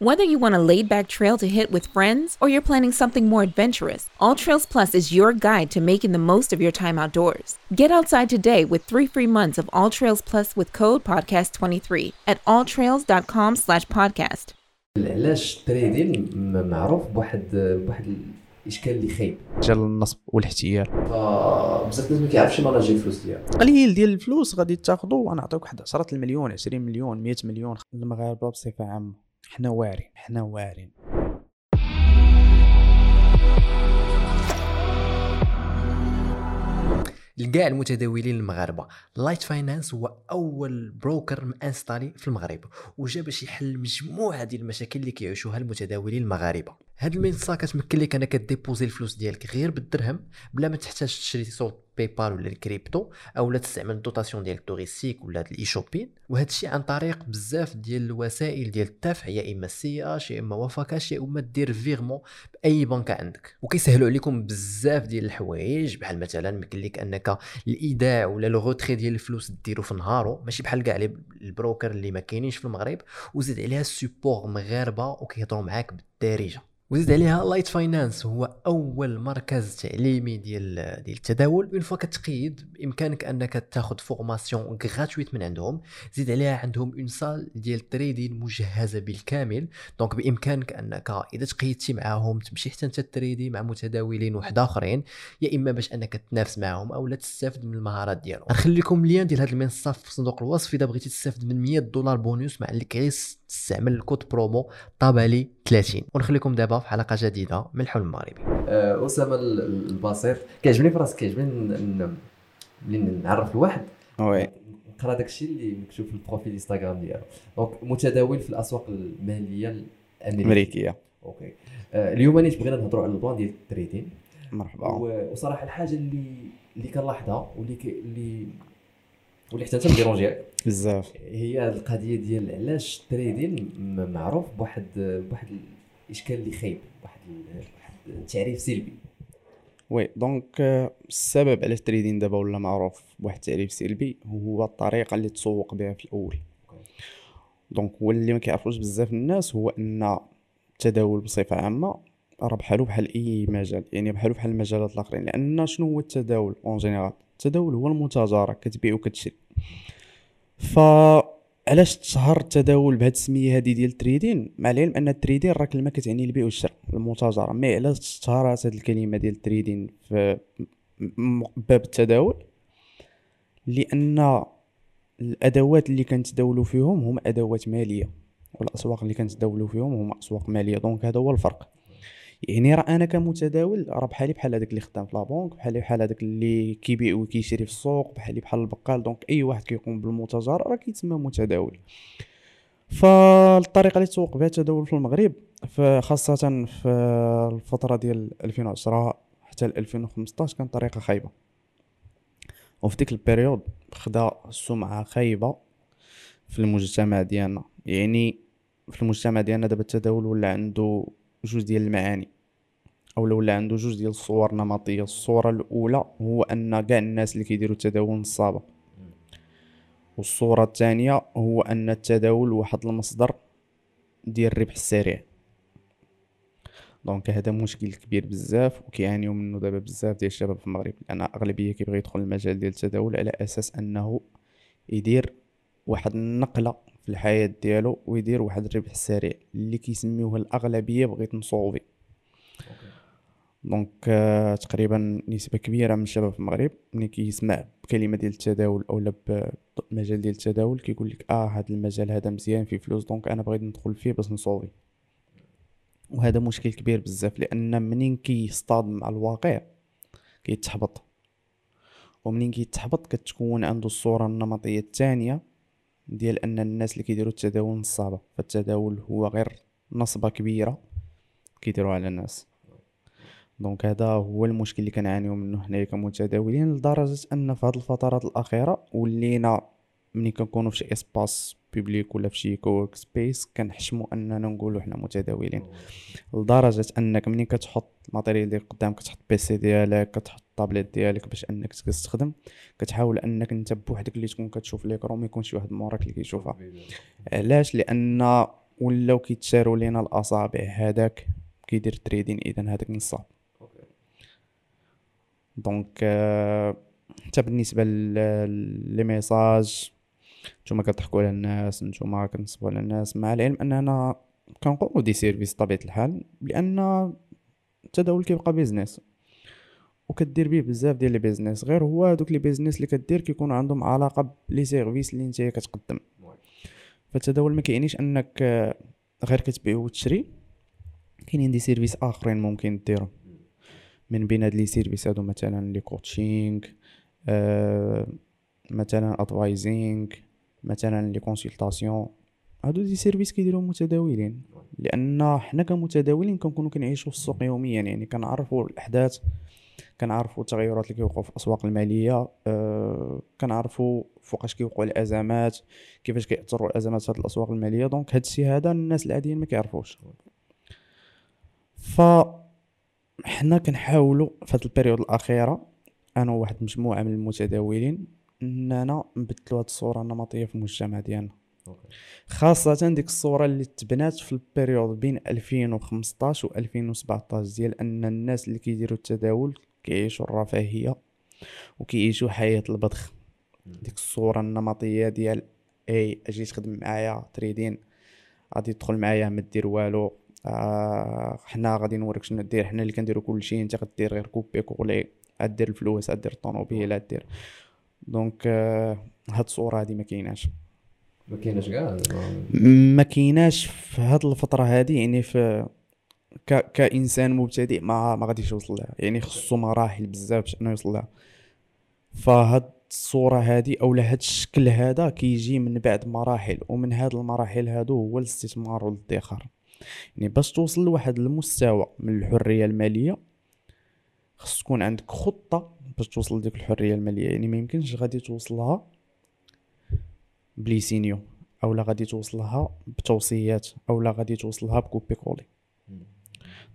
Whether you want a laid back trail to hit with friends or you're planning something more adventurous, All Trails Plus is your guide to making the most of your time outdoors. Get outside today with three free months of All Trails Plus with code podcast23 at alltrails.com slash podcast. علاش التريدين م- معروف بواحد بواحد الاشكال اللي خايب ديال النصب والاحتيال فبزاف الناس ما كيعرفش يماناجي الفلوس ديالو قليل ديال الفلوس غادي تاخذوا ونعطيوك واحد 10 المليون 20 مليون 100 مليون المغاربه بصفه عامه حنا واعرين حنا واعرين. لكاع المتداولين المغاربة. LiteFinance هو أول broker المانستالي installé في المغرب وجا باش يحل مجموعة ديال المشاكل اللي كيعيشوها المتداولين المغاربة. هاد المنصة كتمكن لك أنك تديبوزي الفلوس ديالك غير بالدرهم بلا ما تحتاج تشري سولد PayPal ولا الكريبتو أو لا تستعمل ال dotation ديال touristique ولا ال e-shopping وهذا الشيء عن طريق بزاف ديال الوسائل ديال الدفع يا إما CIH يا إما Wafacash يا إما des virements بأي بنكة عندك. وكيسهلوا عليكم بزاف ديال الحوايج بحال مثلا يمكن لك أنك الإيداع ولا le retrait ديال الفلوس ديرو في نهارو ماشي بحال كاع ال broker اللي ما كاينينش في المغرب وزيد عليها ال support مغاربة وكيهضروا معاك بالدارجة. وزيد عليها LiteFinance هو أول مركز تعليمي ديال ديال التداول. une fois كتقيد بإمكانك أنك تاخذ formation gratuite من عندهم. زيد عليها عندهم une salle ديال ال trading مجهزة بالكامل. donc بإمكانك أنك إذا تقيدتي معاهم تمشي حتى أنت تـ trader مع متداولين واحد آخرين يا إما باش أنك تنافس معاهم أو لا تستافد من المهارات ديالهم. غنخلي لكم ال lien ديال هذه المنصة في صندوق الوصف. إذا بغيتي تستافد من 100 دولار بونوس مع اللي كيس تستعمل ال code promo طابالي 30 ونخليكم دابا في حلقة جديدة من الحلم المغربي. أه أسامة ال- البسيط كيعجبني في راسك كيعجبني ملي نعرف الواحد. Oui. نقرا داكشي اللي مكتوب في ال profil Instagram ديالو. donc متداول في الأسواق الماليه الأمريكية. أمريكية. Okay. أه اليوم نيت بغينا نهضروا على ال plan ديال ال trading. مرحبا. وصراحة الحاجة اللي اللي كنلاحظها واللي اللي واللي حتى انت م dérangeاك بزاف. هي القضية ديال علاش ال trading معروف بواحد بواحد الإشكال اللي خايب واحد واحد التعريف سلبي. Oui donc آه، السبب علاش ال trading دابا ولا معروف بواحد التعريف سلبي هو الطريقة اللي تسوق بها في الأول. donc هو اللي ما كيعرفوش بزاف الناس هو أن التداول بصفة عامة راه بحالو بحال أي مجال يعني بحالو بحال المجالات الآخرين لأن شنو هو التداول؟ en général التداول هو المتاجره كتبيع وكتشري. ف علاش تشهر التداول بهاد السمية هادي ديال ال trading مع العلم أن ال trading راه كلمه كتعني البيع والشراء المتاجره mais علاش اشتهرت هاد الكلمة ديال ال trading في باب التداول؟ لأن الأدوات اللي كنتداولوا فيهم هما أدوات مالية والأسواق اللي كنتداولوا فيهم هما أسواق مالية. donc هذا هو الفرق. يعني راه أنا كمتداول راه بحالي بحال هذاك اللي خدام في la banque بحالي بحال هذاك اللي كيبيع وكيشري في السوق بحالي بحال البقال. donc اي واحد كيقوم بالمتاجره راه كيتسمى متداول. فالطريقة اللي تسوق بها التداول في المغرب خاصة في الفترة ديال 2010 حتى ل 2015 كانت طريقة خايبة. وفي ديك البيريود خدا سمعة خايبة في المجتمع ديالنا. يعني في المجتمع ديالنا دابا التداول ولا عنده جوج ديال المعاني أو ولا عنده جوج ديال الصور النمطية. الصورة الأولى هو أن كاع الناس اللي كيديروا التداول نصابه والصورة الثانية هو أن التداول واحد المصدر ديال الربح السريع. donc هذا مشكل كبير بزاف وكيعانيو منه دابا بزاف ديال الشباب في المغرب. لأن أغلبية كيبغي يدخل المجال ديال التداول على أساس أنه يدير واحد النقلة في الحياة ديالو ويدير واحد الربح السريع اللي كيسميوه الأغلبية بغيت نصوفي. donc آه، تقريبا نسبة كبيرة من الشباب في المغرب ملي كيسمع بكلمة ديال التداول اولا بمجال ديال التداول كيقول لك آه هذا المجال هذا مزيان فيه فلوس donc أنا بغيت ندخل فيه باش نصوفي. وهذا مشكل كبير بزاف لأن منين كيصطادم مع الواقع كيتحبط. ومنين كيتحبط كتكون عنده الصورة النمطية الثانية ديال أن الناس اللي كيديروا التداول نصابة. فالتداول هو غير نصبة كبيرة كيديروها على الناس. donc هذا هو المشكل اللي كنعانيو منه حنايا كمتداولين لدرجة أن في هذه الفترات الأخيرة ولينا ملي كنكونوا في شي espace public ولا في شي coworking space كنحشموا أننا نقولوا حنا متداولين. لدرجة أنك ملي كتحط ال matériel ديالك قدامك كتحط PC ديالك كتحط الطابليت ديالك باش أنك تستخدم كتحاول أنك أنت بوحدك اللي تكون كتشوف l'écran ما يكونش واحد موراك اللي كيشوفها. علاش؟ لأن ولاو كيتشاروا لينا الأصابع هذاك كيدير trading اذا هذاك نصاب. donc آه، حتى بالنسبة les messages نتوما كتضحكوا على الناس نتوما كتنصبوا على الناس مع العلم أننا كنقوموا des services طبيعة الحال لأن التداول كيبقى business وكدير بيه بزاف ديال les business غير هو هذوك les business اللي كدير كيكون عندهم علاقة ب les services اللي نتايا كتقدم. فالتداول ما كيعنيش أنك غير كتبيع وتشري كاينين des services آخرين ممكن ديرهم من بين هاد les services هادو مثلا les coaching آه مثلا advising مثلا les consultations هادو des services كيديرو متداولين. لأن حنا كمتداولين كنكونوا كنعيشوا في السوق يوميا يعني كنعرفوا الأحداث كنعرفوا التغيرات اللي كيوقعوا في الأسواق المالية أه كنعرفوا فوقاش كيوقعوا الأزمات كيفاش كيأثروا الأزمات في هاد الأسواق المالية. donc هادشي هذا الناس العاديين ما كيعرفوش. ف حنا كنحاولوا في هاد ال période الأخيرة أنا وواحد مجموعة من المتداولين إننا نبدلوا هاد الصورة النمطيه في المجتمع ديالنا. خاصة ديك الصورة اللي تبنات في ال période بين 2015 و 2017 ديال أن الناس اللي كيديروا التداول كيعيشوا الرفاهية وكيعيشوا حياة البذخ ديك الصورة النمطية ديال اي أجي تخدم معايا trading غادي تدخل معايا ما دير والو آه حنا غادي نوريك شنو دير حنا اللي كنديرو كلشي أنت غدير غير copier-coller غدير الفلوس غدير الطوموبيل غدير donc آه هاد الصورة هادي ما كايناش. ما كايناش كاع؟ ما كايناش في هاد الفترة هادي يعني في ك... كإنسان مبتدئ ما ما غاديش يوصل لها. يعني خصو مراحل بزاف باش إنه يوصل لها. فهاد الصورة هادي أو هاد الشكل هذا كيجي من بعد مراحل ومن هاد المراحل هادو هو الاستثمار والادخار. يعني باش توصل لواحد المستوى من الحرية المالية خص تكون عندك خطة باش توصل لديك الحرية المالية. يعني ما يمكنش غادي توصلها ب les signaux أو لا غادي توصلها بتوصيات أو لا غادي توصلها ب copier-coller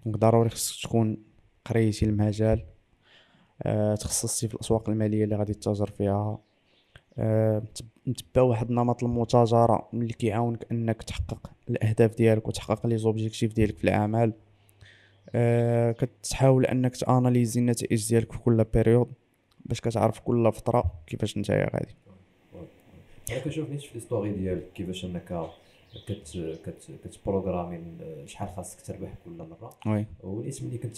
donc ضروري خصك تكون قريتي المجال أه تخصصتي في الأسواق المالية اللي غادي تتاجر فيها. أه واحد النمط المتاجرة اللي كيعاونك أنك تحقق الأهداف ديالك وتحقق les objectifs ديالك في الأعمال. أه كتحاول انك t analyser النتائج ديالك في كل période باش كتعرف كل فترة كيفاش نتايا غادي. أنا كنشوف نيت في l'historique ديالك كيفاش أنك كت كت كت programmer شحال خاصك تربح كل مرة. oui. ونيت ملي كنت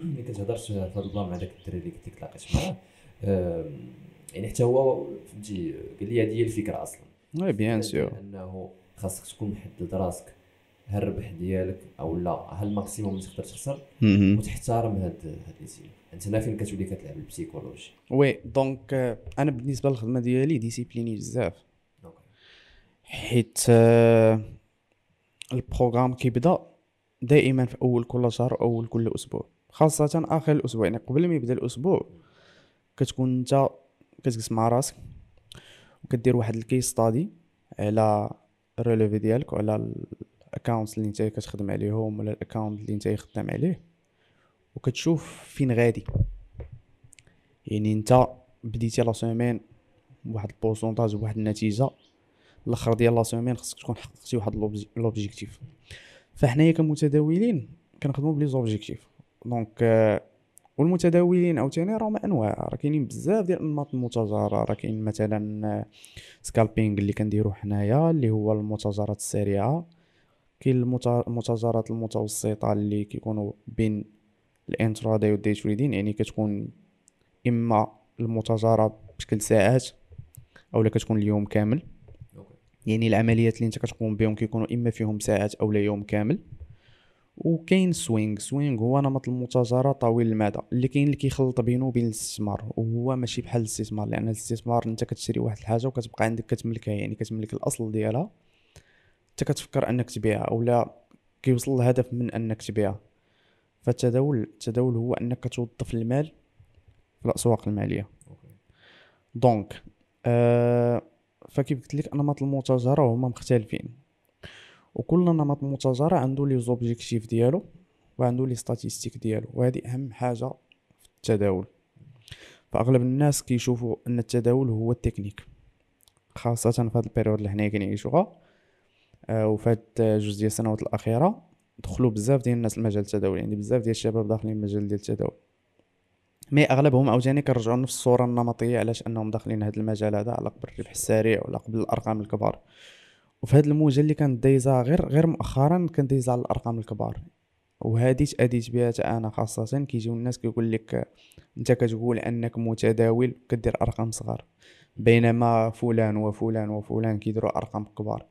ملي كنت هضرت في هذا ال plan مع داك الدري اللي كنت تلاقيت معاه يعني حتى هو فهمتي قال لي هذه هي الفكرة أصلا. oui bien sûr أنه خاصك تكون محدد راسك. الربح ديالك أو لا؟ هل ال maximum اللي تقدر تخسر؟ وتحترم هاد هاد لي أنت هنا فين كتولي كتلعب ال psychologie oui donc أنا بالنسبة للخدمة ديالي discipliné بزاف. حيت آه، ال programme كيبدا دائما في أول كل شهر أو أول كل أسبوع. خاصة آخر الأسبوع يعني قبل ما يبدأ الأسبوع كتكون أنت كتجلس مع راسك وكدير واحد ال case study على ال relevé ديالك وعلى ال account اللي انت كتخدم عليهم ولا ال account اللي انت خدام عليه. وكتشوف فين غادي. يعني انت بديتي la semaine بواحد ال pourcentage بواحد النتيجة الأخر ديال la semaine خصك تكون حققتي واحد l'objectif فحنايا كمتداولين كنخدموا ب les objectifs. donc والمتداولين عاوتاني راهم أنواع. راه كاينين بزاف ديال انماط المتاجره راه كاين مثلا scalping اللي كنديرو حنايا اللي هو المتاجرات السريعة. كاين المتاجرات المتوسطة اللي كيكونوا بين ال intraday وال day trading يعني كتكون إما المتاجره بشكل ساعات أو لا كتكون اليوم كامل. يعني العمليات اللي انت كتقوم بهم كيكونوا إما فيهم ساعات أو لا يوم كامل. وكاين swing swing هو نمط المتاجره طويل المدى. اللي كاين اللي كيخلط بينه وبين الاستثمار وهو ماشي بحال الاستثمار لأن الاستثمار انت كتشري واحد الحاجة وكتبقى عندك كتملكها يعني كتملك الأصل ديالها. انت كتفكر أنك تبيعها أو لا كيوصل الهدف من أنك تبيع فالتداول التداول هو أنك توظف المال في الأسواق المالية. donc آه فكيف قلت لك انماط المتاجره هما مختلفين. وكل نمط متاجره عنده les objectifs ديالو وعنده les statistiques ديالو وهذه أهم حاجة في التداول. فأغلب الناس كيشوفوا أن التداول هو التكنيك خاصة في هذا ال période اللي حنا كنعيشوها. وفي هاد جوج ديال السنوات الأخيرة. دخلوا بزاف ديال الناس المجال التداولي يعني بزاف ديال الشباب داخلين المجال ديال التداول. mais أغلبهم عاوتاني كنرجعوا نفس الصورة النمطية علاش أنهم داخلين هذا المجال هذا على قبل الربح السريع ولا قبل الأرقام الكبار. وفي هذا الموجة اللي كانت دايزة غير غير مؤخرا كانت دايزة على الأرقام الكبار. وهذه تاديت بها أنا خاصة كيجيو الناس كيقول لك أنت كتقول أنك متداول كدير أرقام صغار. بينما فلان وفلان وفلان كيديروا أرقام كبار.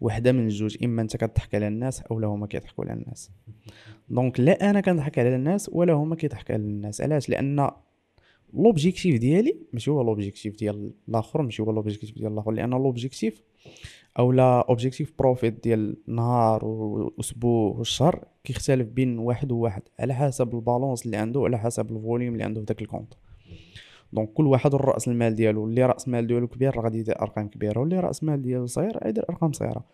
وحدة من الجوج إما أنت كتضحك على الناس أو لا هما كيضحكوا على الناس. donc لا أنا كنضحك على الناس ولا هما كيضحكوا على الناس. علاش؟ لأن l'objectif ديالي ماشي هو l'objectif ديال الآخر ماشي هو l'objectif ديال الآخر. لأن l'objectif أو لا objectif profit ديال نهار واسبوع والشهر كيختلف بين واحد وواحد على حسب ال balance اللي عنده على حسب ال volume اللي عنده في داك ال compte donc كل واحد الرأس المال ديالو اللي رأس المال ديالو كبير راه غادي يدير أرقام كبيرة واللي رأس المال ديالو صغير يدير أرقام صغيرة.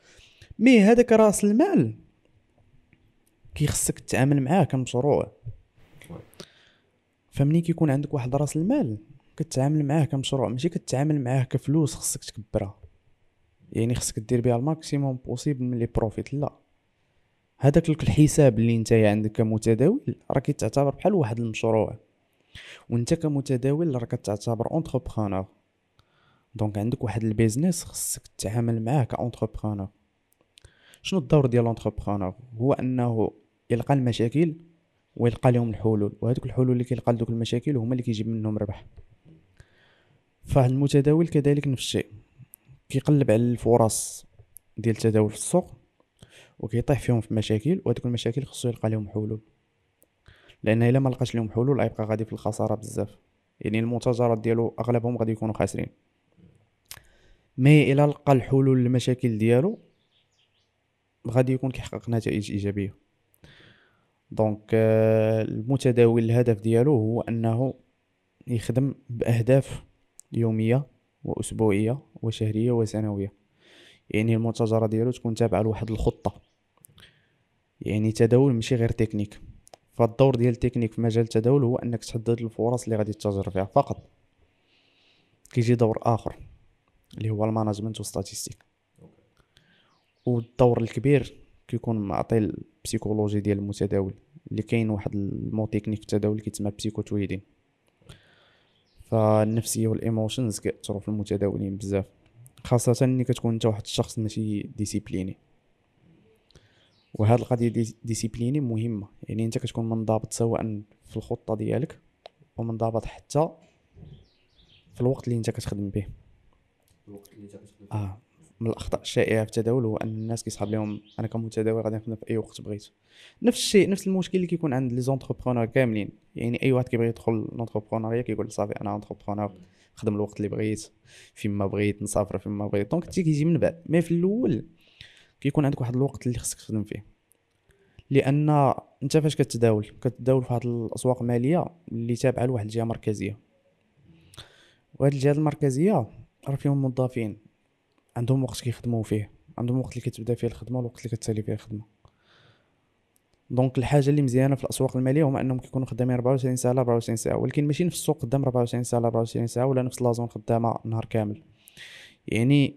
mais هذاك رأس المال كيخصك تتعامل معاه كمشروع. فمني كيكون عندك واحد رأس المال كتعامل معاه كمشروع ماشي كتعامل معاه كفلوس خصك تكبرها. يعني خصك دير بها ال maximum possible من les profits لا. هذاك الحساب اللي انت عندك كمتداول راه كيتعتبر بحال واحد المشروع. وانت كمتداول راك تعتبر entrepreneur donc عندك واحد ال business خصك تتعامل معاه ك entrepreneur شنو الدور ديال l'entrepreneur هو أنه يلقى المشاكل ويلقى لهم الحلول وهذوك الحلول اللي كيلقى لدوك المشاكل هما اللي كيجيب منهم ربح. فالمتداول كذلك نفس الشيء. كيقلب على الفرص ديال التداول في السوق وكيطيح فيهم في مشاكل وهذوك المشاكل خصو يلقى لهم حلول. لأن إلا ما لقاش لهم حلول غيبقى غادي في الخسارة بزاف. يعني المتاجرات ديالو أغلبهم غادي يكونوا خاسرين. مي إلا لقى الحلول للمشاكل ديالو غادي يكون كيحقق نتائج إيجابية. donc آه، المتداول الهدف ديالو هو أنه يخدم بأهداف يومية وأسبوعية وشهرية وسنوية. يعني المتاجره ديالو تكون تابعة لواحد الخطة. يعني تداول ماشي غير تكنيك. فالدور ديال التكنيك في مجال التداول هو أنك تحدد الفرص اللي غادي تتأجر فيها فقط. كيجي دور آخر اللي هو ال management وال statistiques والدور الكبير كيكون معطي ال psychologie ديال المتداول اللي كاين واحد ال mot technique في التداول كيتسمى psycho trading فالنفسية وال emotions كيأثروا في المتداولين بزاف خاصة ملي كتكون انت واحد الشخص ماشي discipliné. وهاد القضية دي discipliné مهمة. يعني انت كتكون منضبط سواء في الخطة ديالك ومنضبط حتى في الوقت اللي انت كتخدم به. الوقت اللي انت كتخدم آه من الأخطاء الشائعة في التداول هو أن الناس كيصحاب لهم أنا كمتداول غادي نخدم في أي وقت بغيت. نفس الشيء نفس المشكل اللي كيكون عند les entrepreneurs كاملين. يعني أي واحد كيبغي يدخل l'entrepreneuriat كيقول صافي أنا entrepreneur نخدم الوقت اللي بغيت فيما بغيت نسافر فيما بغيت. donc تي كيجي من بعد. mais في الأول كيكون عندك واحد الوقت اللي خصك تخدم فيه. لأن أنت فاش كتداول كتداول في واحد الأسواق الماليه اللي تابعة لواحد الجهة مركزية. وهاد الجهات المركزية راه فيهم موظفين. عندهم وقت كيخدموا فيه. عندهم وقت اللي كتبدا فيه الخدمة والوقت اللي كتسالي فيه الخدمة. دونك الحاجة اللي مزيانة في الأسواق المالية هما أنهم كيكونوا خدامين 24 ساعة ل 24 ساعة. ولكن ماشي نفس السوق خدام 24 ساعة ل 24 ساعة ولا نفس لازون خدامة نهار كامل. يعني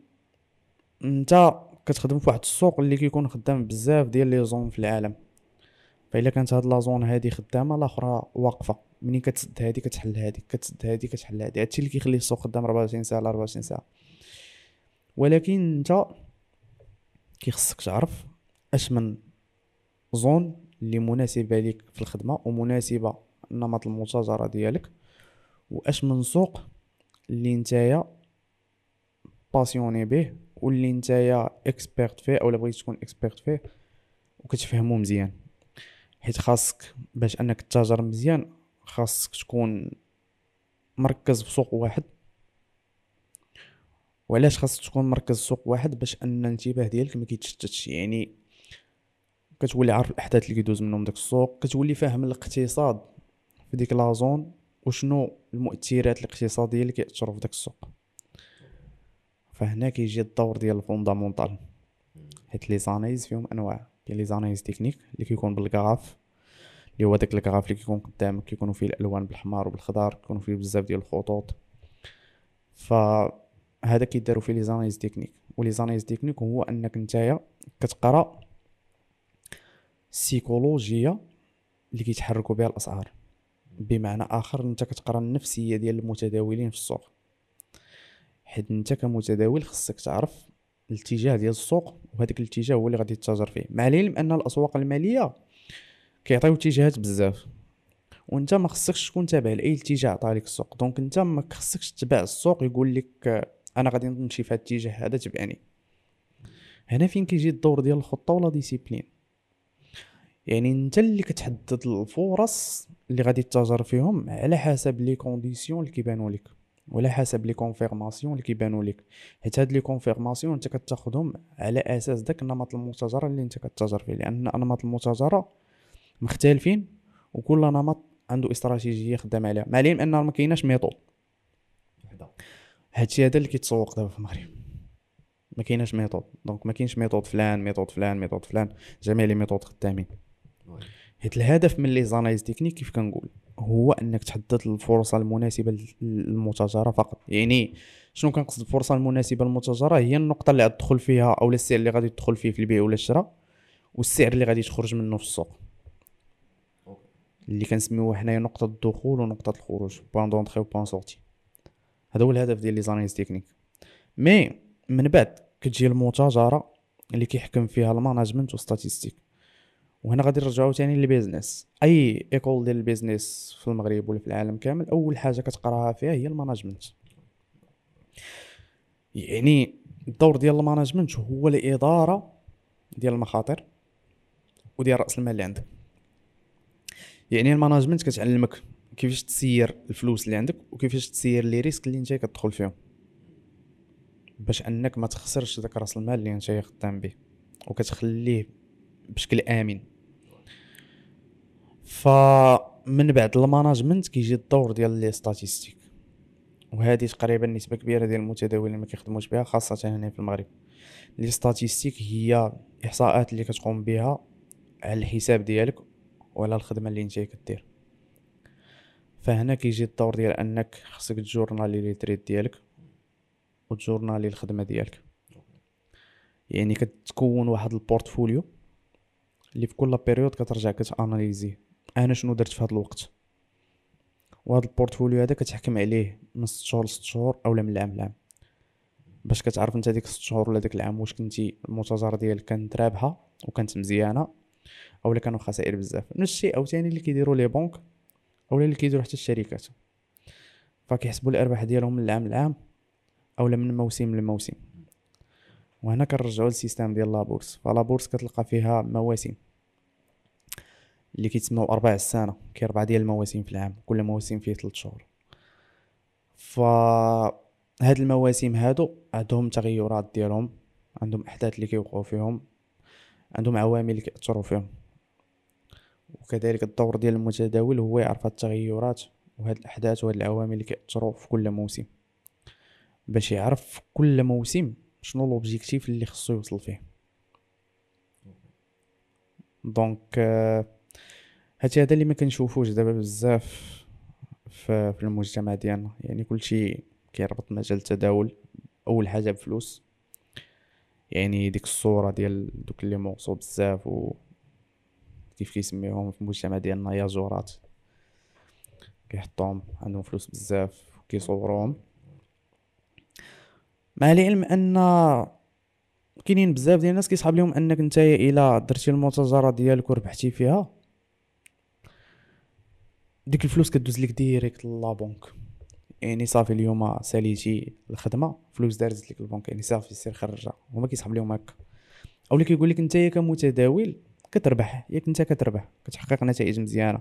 أنت كتخدم في واحد السوق اللي كيكون خدام بزاف ديال les zones في العالم. فإلا كانت هاد la zone هادي خدامة الاخرى واقفة. منين كتسد هادي كتحل هادي كتسد هادي كتحل هادي. هادشي اللي كيخلي السوق خدام 24 ساعة ل 24 ساعة. ولكن أنت كيخصك تعرف أش من zone اللي مناسبة ليك في الخدمة ومناسبة نمط المتاجره ديالك وأش من سوق اللي نتايا passionné به واللي نتايا expert فيه اولا بغيتي تكون expert فيه وكتفهمو مزيان. حيت خاصك باش أنك تتاجر مزيان خاصك تكون مركز في سوق واحد. وعلاش خاصك تكون مركز سوق واحد؟ باش أن الانتباه ديالك ما كيتشتتش. يعني كتولي عارف الأحداث اللي كيدوز منهم داك السوق كتولي فاهم الاقتصاد في ديك la zone وشنو المؤثرات الاقتصادية اللي كيأثروا في داك السوق. فهنا كيجي الدور ديال ال fondamental. حيت les analyses فيهم انواع. كاين les analyses techniques اللي كيكون بال graphe اللي هو داك ال graphe اللي كيكون قدامك كيكونوا فيه الالوان بالحمار وبالخضر كيكونوا فيه بزاف ديال الخطوط. فهذا كيداروا فيه les analyses techniques. و les analyses techniques هو انك نتايا كتقرا السيكولوجيا اللي كيتحركوا بها الأسعار. بمعنى آخر أنت كتقرا النفسية ديال المتداولين في السوق. حيت انت كمتداول خصك تعرف الاتجاه ديال السوق وهذاك الاتجاه هو اللي غادي تتاجر فيه. مع العلم أن الأسواق المالية كيعطيو اتجاهات بزاف وأنت ما خصكش تكون تابع لأي اتجاه عطا لك السوق. دونك أنت ما خصكش تتبع السوق يقول لك أنا غادي نمشي في هذا الاتجاه هذا تبعني. هنا فين كيجي الدور ديال الخطة و la discipline يعني أنت اللي كتحدد الفرص اللي غادي تتاجر فيهم على حسب les conditions اللي كيبانوا لك. ولا حسب les confirmations اللي كيبانوا لك حيت هاد les confirmations انت كتاخذهم على أساس داك النمط المتاجره اللي انت كتتاجر فيه. لأن انماط المتاجره مختلفين وكل نمط عنده استراتيجية خدام عليها. مع العلم ان ما كايناش méthode. هادشي هذا اللي كيتسوق دابا في المغرب ما كايناش méthode. donc ما كاينش méthode فلان méthode فلان méthode فلان. جميع les méthodes خدامين. حيت الهدف من les analyses techniques كيف كنقول هو انك تحدد الفرصة المناسبة للمتاجرة فقط. يعني شنو كنقصد الفرصة المناسبة للمتاجرة؟ هي النقطة اللي غتدخل فيها أو السعر اللي غادي تدخل فيه في البيع ولا الشراء والسعر اللي غادي تخرج منه في السوق. اللي كنسميوه حنايا نقطة الدخول ونقطة الخروج point d'entrée و point sortie هذا هو الهدف ديال les analyses techniques. mais من بعد كتجي المتاجرة اللي كيحكم فيها ال management و statistiques وهنا غادي نرجعو تاني لل business. أي école ديال ال business في المغرب ولا في العالم كامل أول حاجة كتقراها فيها هي ال management. يعني الدور ديال ال management هو الإدارة ديال المخاطر وديال رأس المال اللي عندك. يعني ال management كتعلمك كيفاش تسير الفلوس اللي عندك وكيفاش تسير les risques اللي انت كتدخل فيهم. باش أنك ما تخسرش داك رأس المال اللي انت خدام به وكتخليه بشكل آمن. فمن بعد ال management كيجي الدور ديال les statistiques وهذه تقريبا نسبة كبيرة ديال المتداولين ما كيخدموش بها خاصة هنا في المغرب. les statistiques هي إحصاءات اللي كتقوم بها على الحساب ديالك وعلى الخدمة اللي أنت كدير. فهنا كيجي الدور ديال أنك خصك ت journaler les trades ديالك وت journaler الخدمة ديالك. يعني كتكون واحد ال portfolio اللي في كل période كترجع كت analyser. أنا شنو درت في هذا الوقت؟ وهذا ال portfolio هذا كتحكم عليه من 6 شهور ل 6 شهور اولا من العام لعام. باش كتعرف أنت ديك 6 شهور ولا داك العام واش كنتي المتجر ديالك كانت رابحه وكانت مزيانة اولا كانوا خسائر بزاف. نفس الشيء عاوتاني اللي كيديروا les banques اولا اللي كيديروا حتى الشركات. فكيحسبوا الأرباح ديالهم من العام لعام اولا من موسم لموسم. وهنا كنرجعو لل système ديال la bourse. ف la bourse كتلقى فيها مواسم اللي كيتسموا ارباع السنة كاين اربعه ديال المواسم في العام كل موسم فيه ثلاث شهور. ف هاد المواسم هادو عندهم تغيرات ديالهم عندهم أحداث اللي كيوقعوا فيهم عندهم عوامل اللي كيأثروا فيهم. وكذلك الدور ديال المتداول هو يعرف هاد التغيرات وهاد الأحداث وهاد العوامل اللي كيأثروا في كل موسم. باش يعرف كل موسم شنو l'objectif اللي خصو يوصل فيه؟ donc هادشي هذا اللي ما كنشوفوش دابا بزاف في, في المجتمع ديالنا. يعني كلشي كيربط مجال التداول أول حاجة بفلوس. يعني ديك الصورة ديال دوك اللي موصو بزاف و كيف كيسميوهم في المجتمع ديالنا ياجورات. كيحطوهم عندهم فلوس بزاف كيصوروهم. مع العلم أن كاينين بزاف ديال الناس كيصحاب لهم أنك نتايا إلا درتي المتجره ديالك وربحتي فيها ديك الفلوس كدوز لك direct la banque يعني صافي اليوم ساليتي الخدمة فلوس دارت لك البنك يعني صافي سير خرجها. هما كيسحب لهم هكا. اولا كيقول لك نتايا كمتداول كتربح ياك أنت كتربح كتحقق نتائج مزيانة.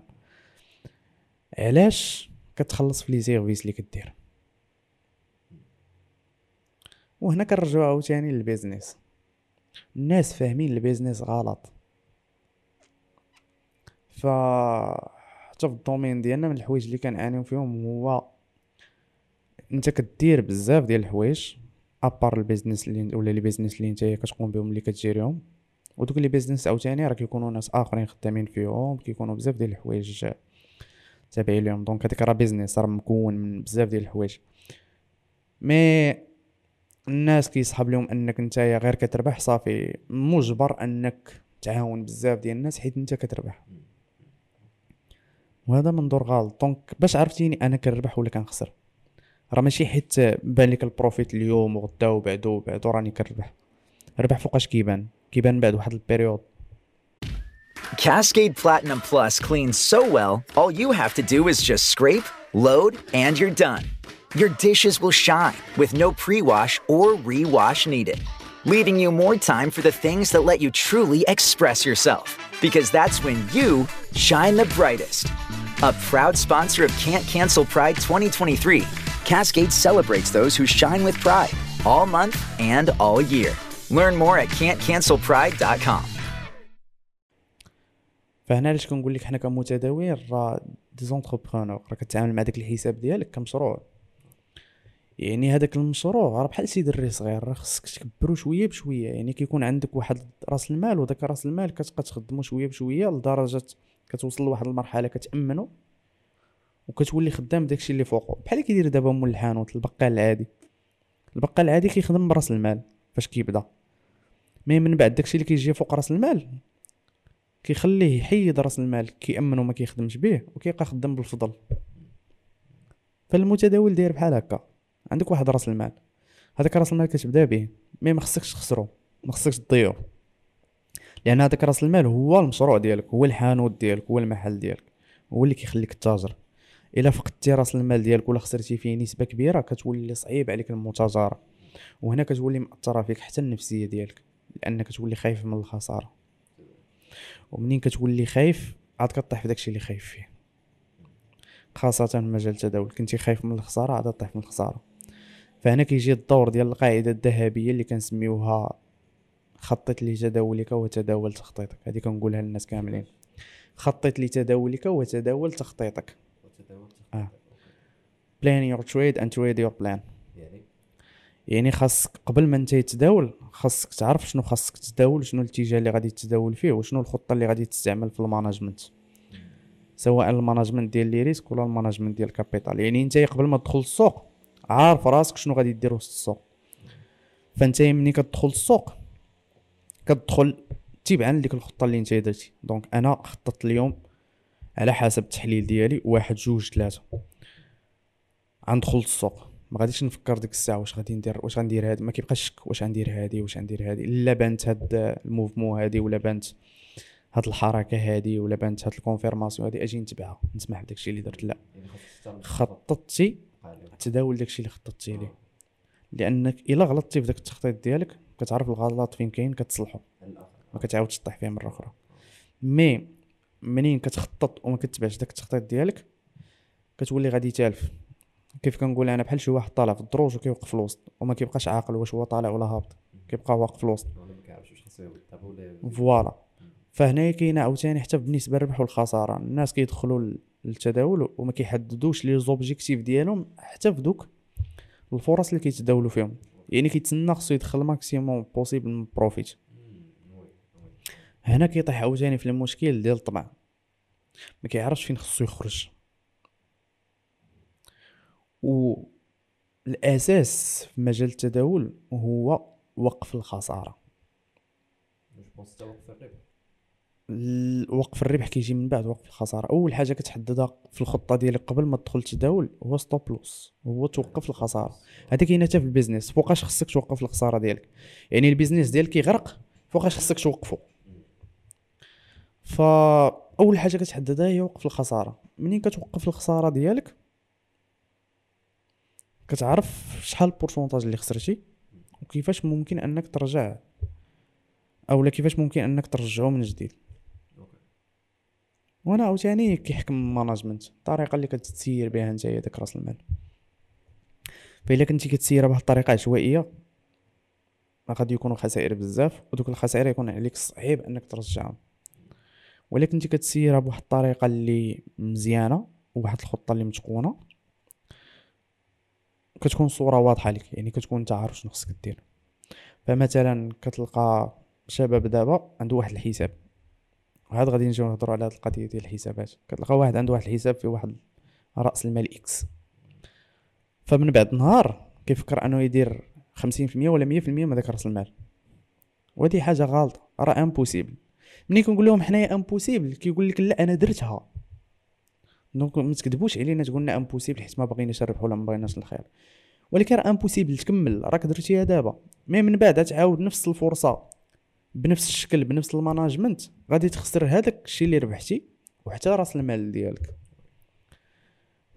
علاش؟ كتخلص في les services اللي كدير. وهنا كنرجعو عاوتاني لل business. الناس فاهمين ال business غلط. ف حتى في ال domaine ديالنا من الحوايج اللي كنعانيو فيهم هو انت كدير بزاف ديال الحوايج à part ال business اللي ولا les business اللي نتايا كتقوم بهم اللي كتجيريهم. ودوك les business عاوتاني راه كيكونوا ناس آخرين خدامين فيهم كيكونوا بزاف ديال الحوايج تابعين ليهم donc هذاك راه business راه مكون من بزاف ديال الحوايج. mais الناس كيصحاب لهم انك نتايا غير كتربح صافي. مجبر انك تعاون بزاف ديال الناس حيت انت كتربح. وهذا منظور غلط. دونك باش عرفتيني أنا كنربح ولا كنخسر؟ راه ماشي حيت بان لك البروفيت اليوم وغدا وبعدو وبعدو راني كنربح. ربح فوقاش كيبان. كيبان بعد واحد البيريود. Cascade Platinum Plus cleans so well, all you have to do is just scrape, load, and you're done. Your dishes will shine with no pre wash or re-wash needed, leaving you more time for the things that let you truly express yourself. Because that's when you shine the brightest. A proud sponsor of Can't Cancel Pride 2023, Cascade celebrates those who shine with pride all month and all year. Learn more at can'tcancelpride.com. فهنا علاش كنقول لك حنا كمتداولين راه دي زونتربرونور راه كتعامل مع داك الحساب ديالك كمشروع يعني هذاك المشروع راه بحال سيد الري صغير راه خصك تكبرو شوية بشوية يعني كيكون عندك واحد راس المال وداك راس المال كتبقى تخدمو شوية بشوية لدرجة كتوصل لواحد المرحلة كتأمنو وكتولي خدام داكشي اللي فوقو. بحال كيدير دابا مول الحانوت البقال العادي. البقال العادي كيخدم براس المال فاش كيبدا. مي من بعد داكشي اللي كيجي فوق راس المال كيخليه يحيد راس المال كيأمن وما كيخدمش به وكيبقى خدام بالفضل. فالمتداول داير بحال هكا. عندك واحد راس المال. هذاك راس المال كتبدا به مي ما خصكش تخسرو ما خصكش تضيعو. لأن هذاك راس المال هو المشروع ديالك هو الحانوت ديالك هو المحل ديالك هو اللي كيخليك تتاجر إلا فقدتي راس المال ديالك ولا خسرتي فيه نسبة كبيرة كتولي صعيب عليك المتاجره وهنا كتولي مأثرة فيك حتى النفسية ديالك لانك كتولي خايف من الخسارة. ومنين كتولي خايف؟ عاد كطيح في داكشي اللي خايف فيه. خاصة في مجال التداول كنتي خايف من الخسارة عاد طيح من الخسارة. فهنا كيجي الدور ديال القاعدة الذهبية اللي كنسميوها خطط لتداولك وتداول تخطيطك. هذه كنقولها للناس كاملين. خطط لتداولك وتداول تخطيطك. آه. Your trade and trade your plan. يعني؟ يعني خاصك قبل ما انت تداول خاصك تعرف شنو خاصك تداول شنو الاتجاه اللي غادي تداول فيه وشنو الخطة اللي غادي تستعمل في الماناجمنت. سواء ال management ديال les risques ولا ال management ديال ال capital. يعني انت قبل ما تدخل السوق عارف راسك شنو غادي دير وسط السوق. فانت ملي كتدخل السوق كتدخل تبعا لديك الخطة اللي انت درتي. donc أنا خططت اليوم على حسب التحليل ديالي واحد جوج ثلاثة. غندخل السوق. ما غاديش نفكر ديك الساعة واش غادي ندير واش غندير هادي ما كيبقاش شك واش غندير هادي واش غندير هادي. إلا بانت هاد ال mouvement هادي ولا بانت هاد الحركة هادي ولا بانت هاد ال confirmation هادي أجي نتبعها. نسمح بداكشي اللي درت. لا. يعني خططتي تداول داكشي اللي خططتي ليه. لأنك إلا غلطتي في داك التخطيط ديالك كتعرف الغلط فين كاين كتصلحو. ما كتعاودش تطيح فيه مرة أخرى. mais منين كتخطط وما كتبعش داك التخطيط ديالك كتولي غادي تالف كيف كنقول أنا بحال شي واحد طالع في الدروج وكيوقف في الوسط وما كيبقاش عاقل واش هو طالع ولا هابط. كيبقى واقف في الوسط voilà. فهنا كاينة عاوتاني حتى بالنسبة للربح والخسارة. الناس كيدخلوا للتداول وما كيحددوش les objectifs ديالهم حتى في دوك الفرص اللي كيتداولوا فيهم. يعني كيتسنى خصو يدخل maximum possible من profit هنا كيطيح عاوتاني في المشكل ديال الطمع ما كيعرفش فين خصو يخرج. والاساس في مجال التداول هو وقف الخسارة. وقف الربح كيجي من بعد وقف الخسارة. أول حاجة كتحددها في الخطة ديالك قبل ما تدخل تداول هو stop loss هو توقف الخسارة. هذا كاين حتى في ال business فوقاش خصك توقف الخسارة ديالك. يعني ال business ديالك كيغرق فوقاش خصك توقفو. فأول حاجة كتحددها هي وقف الخسارة. منين كتوقف الخسارة ديالك؟ كتعرف شحال ال pourcentage اللي خسرتي وكيفاش ممكن أنك ترجع أولا كيفاش ممكن أنك ترجعو من جديد. وأنا عاوتاني كيحكم ال management الطريقة اللي كتسير بها نتايا داك راس المال. فإلا كنتي كتسيرها بواحد الطريقة عشوائية غادي يكونوا خسائر بزاف ودوك الخسائر يكون عليك صعيب أنك ترجعهم ولكن انت كتسيرها بواحد الطريقة اللي مزيانة وواحد الخطة اللي متقونة كتكون صورة واضحة لك يعني كتكون انت عارف شنو خصك دير. فمثلا كتلقى شباب دابا عنده واحد الحساب. وعاد غادي نجيو نهضروا على هاد القضية ديال الحسابات. كتلقى واحد عنده واحد الحساب في واحد رأس المال X فمن بعد نهار كيفكر أنه يدير 50% ولا 100% من داك رأس المال. وهذه حاجة غلطه راه impossible ملي كنقول لهم حنايا impossible كيقول لك لا أنا درتها. donc ما تكذبوش علينا تقول لنا impossible حيت ما بغيناش نربحوا ولا ما بغيناش الخير. ولكن راه impossible تكمل. راك درتيها دابا. mais من بعد تعاود نفس الفرصة. بنفس الشكل بنفس ال management غادي تخسر هذاك الشيء اللي ربحتي وحتى راس المال ديالك.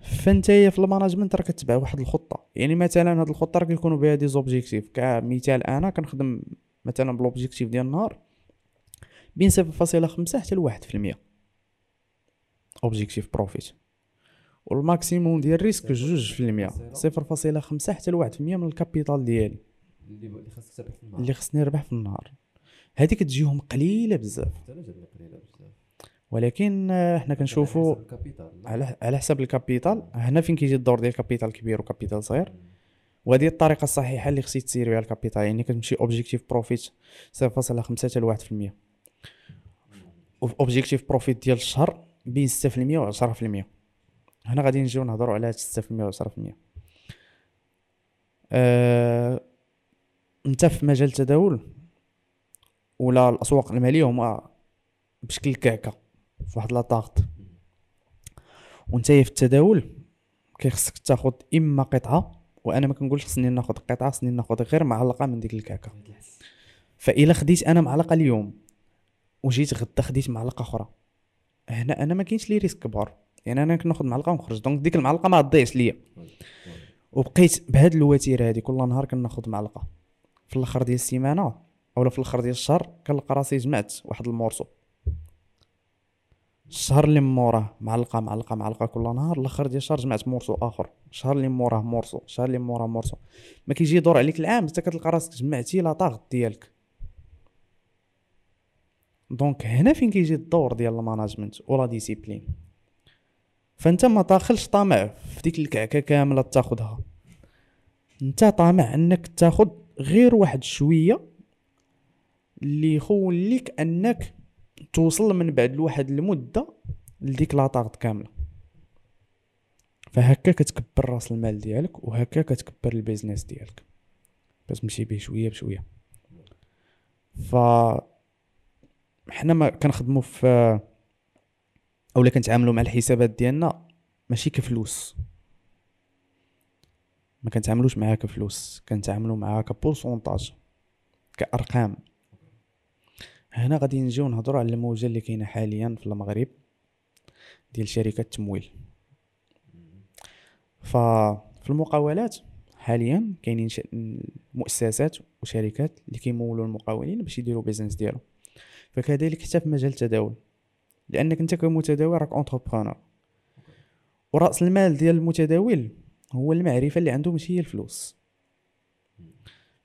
فانتيا في ال management راه كتبع واحد الخطة. يعني مثلا هاد الخطة راه كيكونوا بها des objectifs. كمثال أنا كنخدم مثلا ب l'objectif ديال النهار بين صفر فاصلة خمسة حتى لواحد في المية. objectif profit وال maximum ديال ال risque جوج في المية. صفر فاصلة خمسة حتى لواحد في المية من ال capital ديالي. اللي خصني نربح في النهار. هذيك تجيهم قليلة بزاف. ولكن آه، حنا كنشوفوا على حسب ال capital. على حساب ال capital هنا فين كيجي الدور ديال capital كبير و capital صغير. وهذه الطريقة الصحيحة اللي خصك تسير بها ال capital يعني كتمشي objectif profit 0.5 حتى ل 1% objectif profit ديال الشهر بين 6% و 10% هنا غادي نجيو نهضروا على هاد 6% و 10% أه... انت في مجال التداول ولا الأسواق المالية هما بشكل كعكه في واحد لاطاغط وأنت في التداول كيخصك تاخذ إما قطعة وأنا ما كنقولش خصني ناخذ قطعة خصني ناخذ غير معلقة من ديك الكعكه فإلا خديت أنا معلقة اليوم وجيت غدا خديت معلقة أخرى هنا أنا ما كاينش les risques كبار. يعني أنا كناخذ معلقة ونخرج donc ديك المعلقة ما تضيعش ليا. وبقيت بهاد الوتيرة هادي كل نهار كناخذ معلقة. في الآخر ديال السيمانة أولا في الآخر ديال الشهر كنلقى راسي جمعت واحد ال morceau. الشهر اللي موراه معلقة معلقة معلقة كل نهار الآخر ديال الشهر جمعت morceau آخر. الشهر اللي موراه morceau الشهر اللي موراه morceau. ما كيجي يدور عليك العام حتى كتلقى راسك جمعتي la tarte ديالك. donc هنا فين كيجي الدور ديال ال management و la discipline. فأنت ما داخلش طامع في ديك الكعكة كاملة تاخدها. أنت طامع أنك تاخد غير واحد شوية اللي يخوليك أنك توصل من بعد لواحد المدة لديك لاطاغط كاملة. فهكا كتكبر راس المال ديالك وهكا كتكبر البيزنس ديالك. كتمشي به شوية بشوية. ف حنا ما كنخدموا في اولا كنتعاملوا مع الحسابات ديالنا ماشي كفلوس. ما كنتعاملوش معاها كفلوس كنتعاملوا معاها كبورسونتاج كأرقام. هنا غادي نجيو نهضروا على الموجة اللي كاينة حاليا في المغرب ديال شركات التمويل ففي المقاولات حاليا كاينين. مؤسسات وشركات اللي كيمولوا المقاولين باش يديروا business ديالهم. فكذلك حتى في مجال التداول. لأنك أنت كمتداول راك entrepreneur ورأس المال ديال المتداول هو المعرفة اللي عنده ماشي هي الفلوس.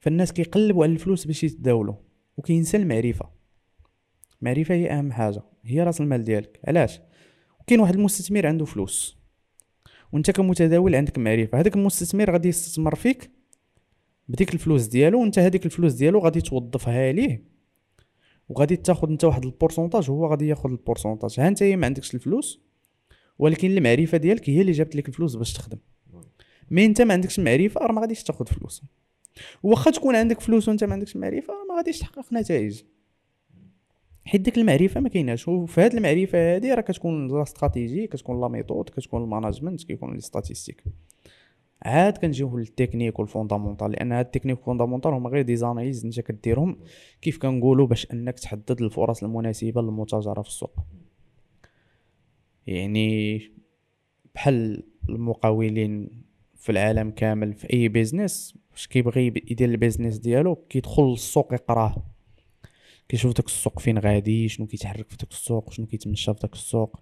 فالناس كيقلبوا على الفلوس باش يتداولوا وكينسى المعرفة. المعرفه هي أهم حاجة هي رأس المال ديالك. علاش؟ كاين واحد المستثمر عنده فلوس وأنت كمتداول عندك معرفه هذاك المستثمر غادي يستثمر فيك بديك الفلوس ديالو وأنت هذيك الفلوس ديالو غادي توظفها ليه وغادي تاخذ أنت واحد ال pourcentage وهو غادي ياخذ ال pourcentage. ها أنت ما عندكش الفلوس ولكن المعرفة ديالك هي اللي جابت لك الفلوس باش تخدم. mais أنت ما عندكش المعرفه راه ما غاديش تاخذ فلوس. واخا تكون عندك فلوس وأنت ما عندكش المعرفه راه ما غاديش تحقق نتائج. حيت ديك المعرفة ما كايناش. وفي هذه المعرفة هذه راه كتكون la stratégie كتكون la méthode كتكون ال management كيكون les statistiques عاد كنجيو لل technique وال fondamental لأن هاد ال technique وال fondamental هما غير دي انت كديرهم كيف كنقولوا باش أنك تحدد الفرص المناسبة للمتاجرة في السوق. يعني بحال المقاولين في العالم كامل في أي business باش كيبغي يدير ال business ديالو كيدخل للسوق يقراه. كيشوف داك السوق فين غادي شنو كيتحرك في داك السوق شنو كيتمشى في داك السوق.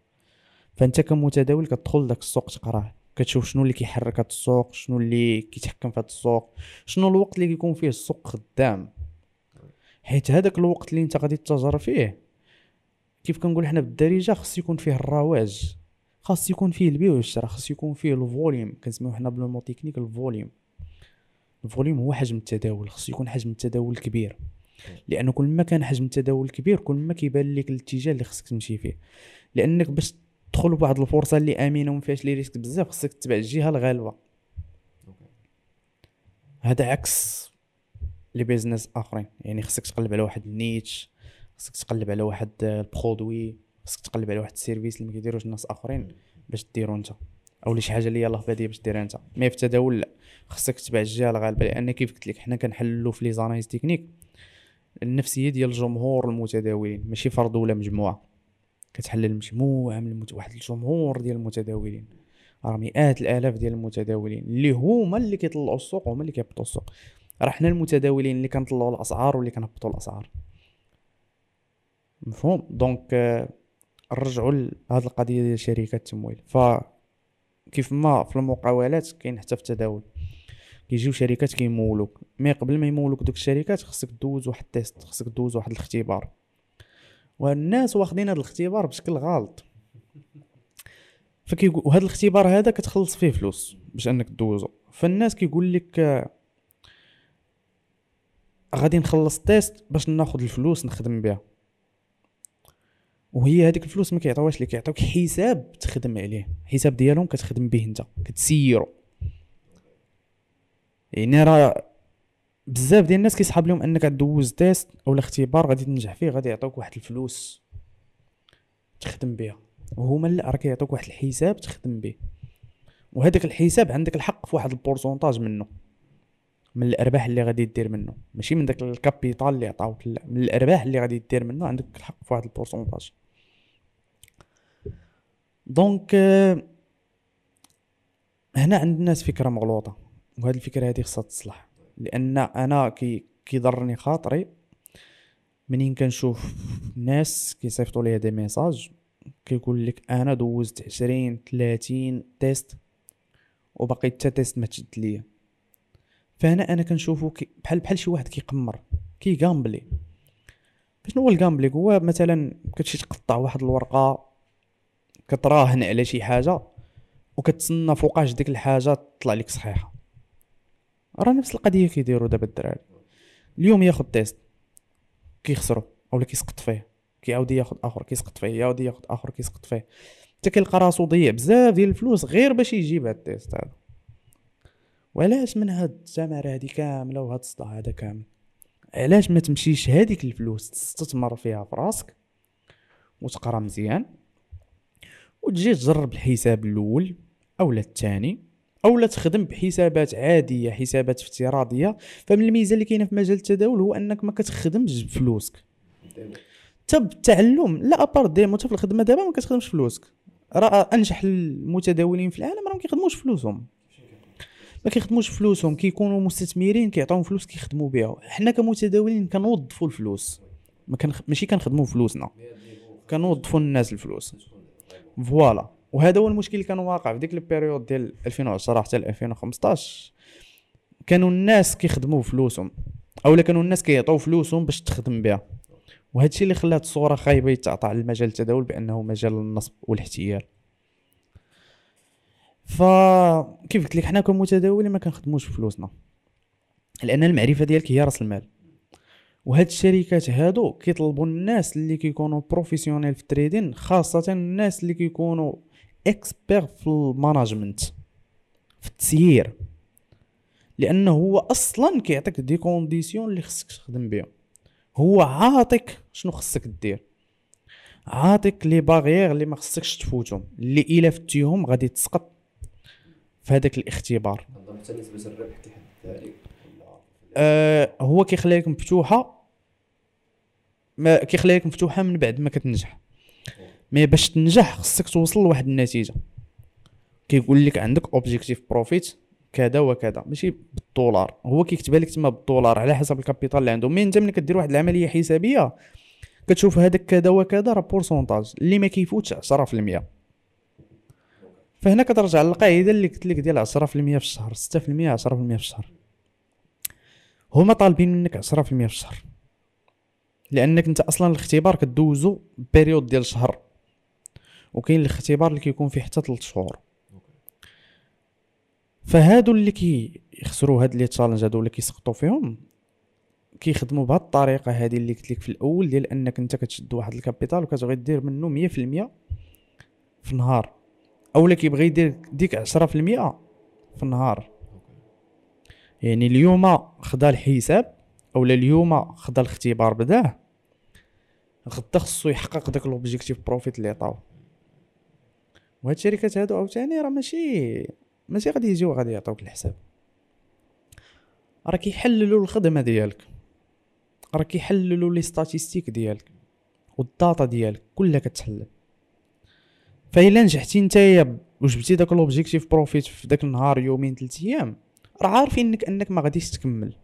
فأنت كمتداول كتدخل داك السوق تقراه كتشوف شنو اللي كيحرك هاد السوق شنو اللي كيتحكم في هاد السوق شنو الوقت اللي كيكون فيه السوق خدام. حيت هذاك الوقت اللي انت غادي تتاجر فيه كيف كنقول حنا بالدارجة خص يكون فيه الرواج خاص يكون فيه البيع والشراء خاص يكون فيه ال volume. كنسميو حنا بال mot technique ال volume. ال volume هو حجم التداول خص يكون حجم التداول كبير. لأنه كل ما كان حجم التداول كبير كل ما كيبان لك الاتجاه اللي خصك تمشي فيه. لأنك باش تدخل بواحد الفرصة اللي آمنة وما فيهاش les risques بزاف خصك تتبع الجهة الغالبة. هذا عكس les business آخرين. يعني خصك تقلب على واحد ال niche خصك تقلب على واحد ال produit خصك تقلب على واحد ال service اللي ما كيديروش الناس آخرين باش ديرو انت. أو شي حاجة اللي يلاه باديه باش ديرها انت. mais في التداول لا. خصك تتبع الجهة الغالبة. لأن كيف قلت لك حنا كنحللو في les analyses techniques. النفسية ديال الجمهور المتداولين. ماشي فرد ولا مجموعة. كتحلل مجموعة من المت... واحد الجمهور ديال المتداولين. راه مئات الآلاف ديال المتداولين. اللي هما اللي كيطلعوا السوق وهما اللي كيهبطوا السوق. راه حنا المتداولين اللي كنطلعوا الأسعار واللي كنهبطوا الأسعار. مفهوم؟ donc نرجعوا لهاد القضية ديال شركات التمويل. ف كيف ما في المقاولات كاين حتى في التداول. كيجيو شركات كيمولوك. mais قبل ما يمولوك دوك الشركات خصك دوز واحد ال test خصك دوز واحد الاختبار. والناس واخدين هذا الاختبار بشكل غلط. فكيقول وهذا الاختبار هذا كتخلص فيه فلوس باش انك دوزو فالناس كيقول لك غادي نخلص test باش ناخذ الفلوس نخدم بها. وهي هذيك الفلوس ما كيعطيوهاش لك كيعطيوك حساب تخدم عليه. حساب ديالهم كتخدم به انت كتسيرو. يعني راه بزاف ديال الناس كيسحب لهم انك دوز test أو الاختبار غادي تنجح فيه غادي يعطوك واحد الفلوس تخدم بها وهما لا راه كيعطوك واحد الحساب تخدم به وهذاك الحساب عندك الحق في واحد ال pourcentage منه من الأرباح اللي غادي دير منه. ماشي من داك ال capital اللي عطاوك لا من الأرباح اللي غادي دير منه عندك الحق في واحد ال pourcentage. donc هنا عند الناس فكرة مغلوطة. وهذه الفكرة هذه خصها تصلح. لأن أنا كي كيضرني خاطري منين كنشوف ناس كيصيفطوا لي des messages كيقول لك أنا دوزت عشرين 30 test وباقي حتى test ما تشد ليا. فهنا أنا كنشوفو بحال بحال شي واحد كيقمر كي gambling شنو هو ال gambling هو مثلا كتمشي تقطع واحد الورقة كتراهن على شي حاجة وكتسنى فوقاش ديك الحاجة تطلع لك صحيحة. راه نفس القضية كيديروا دابا الدراري. اليوم ياخذ test كيخسرو اولا كيسقط فيه كيعاود ياخذ آخر كيسقط فيه يعاود ياخذ آخر كيسقط فيه. حتى كيلقى راسو ضيع بزاف ديال الفلوس غير باش يجيب هاد التيست هذا. وعلاش من هاد الزمره هادي كاملة وهاد الصداع هذا كامل؟ علاش ما تمشيش هذيك الفلوس تستثمر فيها في راسك وتقرا مزيان وتجي تجرب الحساب الأول اولا الثاني؟ اولا تخدم بحسابات عادية حسابات افتراضية. فمن الميزة اللي كاينة في مجال التداول هو أنك ما كتخدمش بفلوسك. حتى بالتعلم لا à part démo حتى في الخدمة دابا ما كتخدمش فلوسك راه أنجح المتداولين في العالم راه ما كيخدموش فلوسهم. ما كيخدموش فلوسهم كيكونوا مستثمرين كيعطيهم فلوس كيخدموا بها حنا كمتداولين كنوظفوا الفلوس. ما كان ماشي كنخدموا فلوسنا كنوظفوا الناس الفلوس. voilà. وهذا هو المشكل اللي كان واقع في ديك ال période ديال 2010 حتى 2015 كانوا الناس كيخدموا فلوسهم اولا كانوا الناس كيعطيو فلوسهم باش تخدم بها. وهذا الشيء اللي خلات الصورة خايبة يتعطى على المجال التداول بأنه مجال النصب والاحتيال. فكيف قلت لك حنا كمتداولين ما كنخدموش فلوسنا لأن المعرفة ديالك هي رأس المال. وهاد الشركات هادو كيطلبوا الناس اللي كيكونوا professionnels في ال trading خاصة الناس اللي كيكونوا experts في ال management في التسيير. لأنه هو أصلا كيعطيك des conditions اللي خصك تخدم بهم هو عاطيك شنو خصك دير عاطيك les barrières اللي ما خصكش تفوتهم اللي إلا فتيهم غادي تسقط في هذاك الاختبار. آه هو كيخلي لك مفتوحه ما كيخلي لك مفتوحه من بعد ما كتنجح. mais باش تنجح خصك توصل لواحد النتيجة. كيقول لك عندك objectif profit كذا وكذا ماشي بالدولار. هو كيكتبها لك تما بالدولار على حسب ال capital اللي عنده. mais انت ملي كدير واحد العملية حسابية كتشوف هذاك كذا وكذا راه pourcentage اللي ما كيفوتش 10% فهنا كترجع للقاعدة اللي قلت لك ديال 10% في الشهر 6% 10% في الشهر. هما طالبين منك 10% في الشهر. لأنك أنت أصلا الاختبار كدوزو période ديال شهر. وكاين الاختبار اللي كيكون فيه حتى 3 شهور. فهادو اللي كيخسروا هاد les challenges هادو اللي كيسقطوا فيهم كيخدموا بهاد الطريقة هادي اللي قلت لك في الأول ديال أنك أنت كتشد واحد ال capital وكتبغي دير منه 100% في النهار. اولا كيبغي يدير ديك 10% في النهار. يعني اليوم خدا الحساب اولا اليوم خدا الاختبار بداه غدا خصو يحقق داك l'objectif profit اللي عطاو وهاد الشركات هادو عاوتاني راه ماشي ماشي غادي يجيو غادي يعطوك الحساب. راه كيحللوا الخدمة ديالك. راه كيحللوا les statistiques ديالك وال data ديالك كلها كتحلل. فإلا نجحتي نتايا وجبتي داك l'objectif profit في داك النهار يومين ثلاث أيام راه عارفين انك ما غاديش تكمل.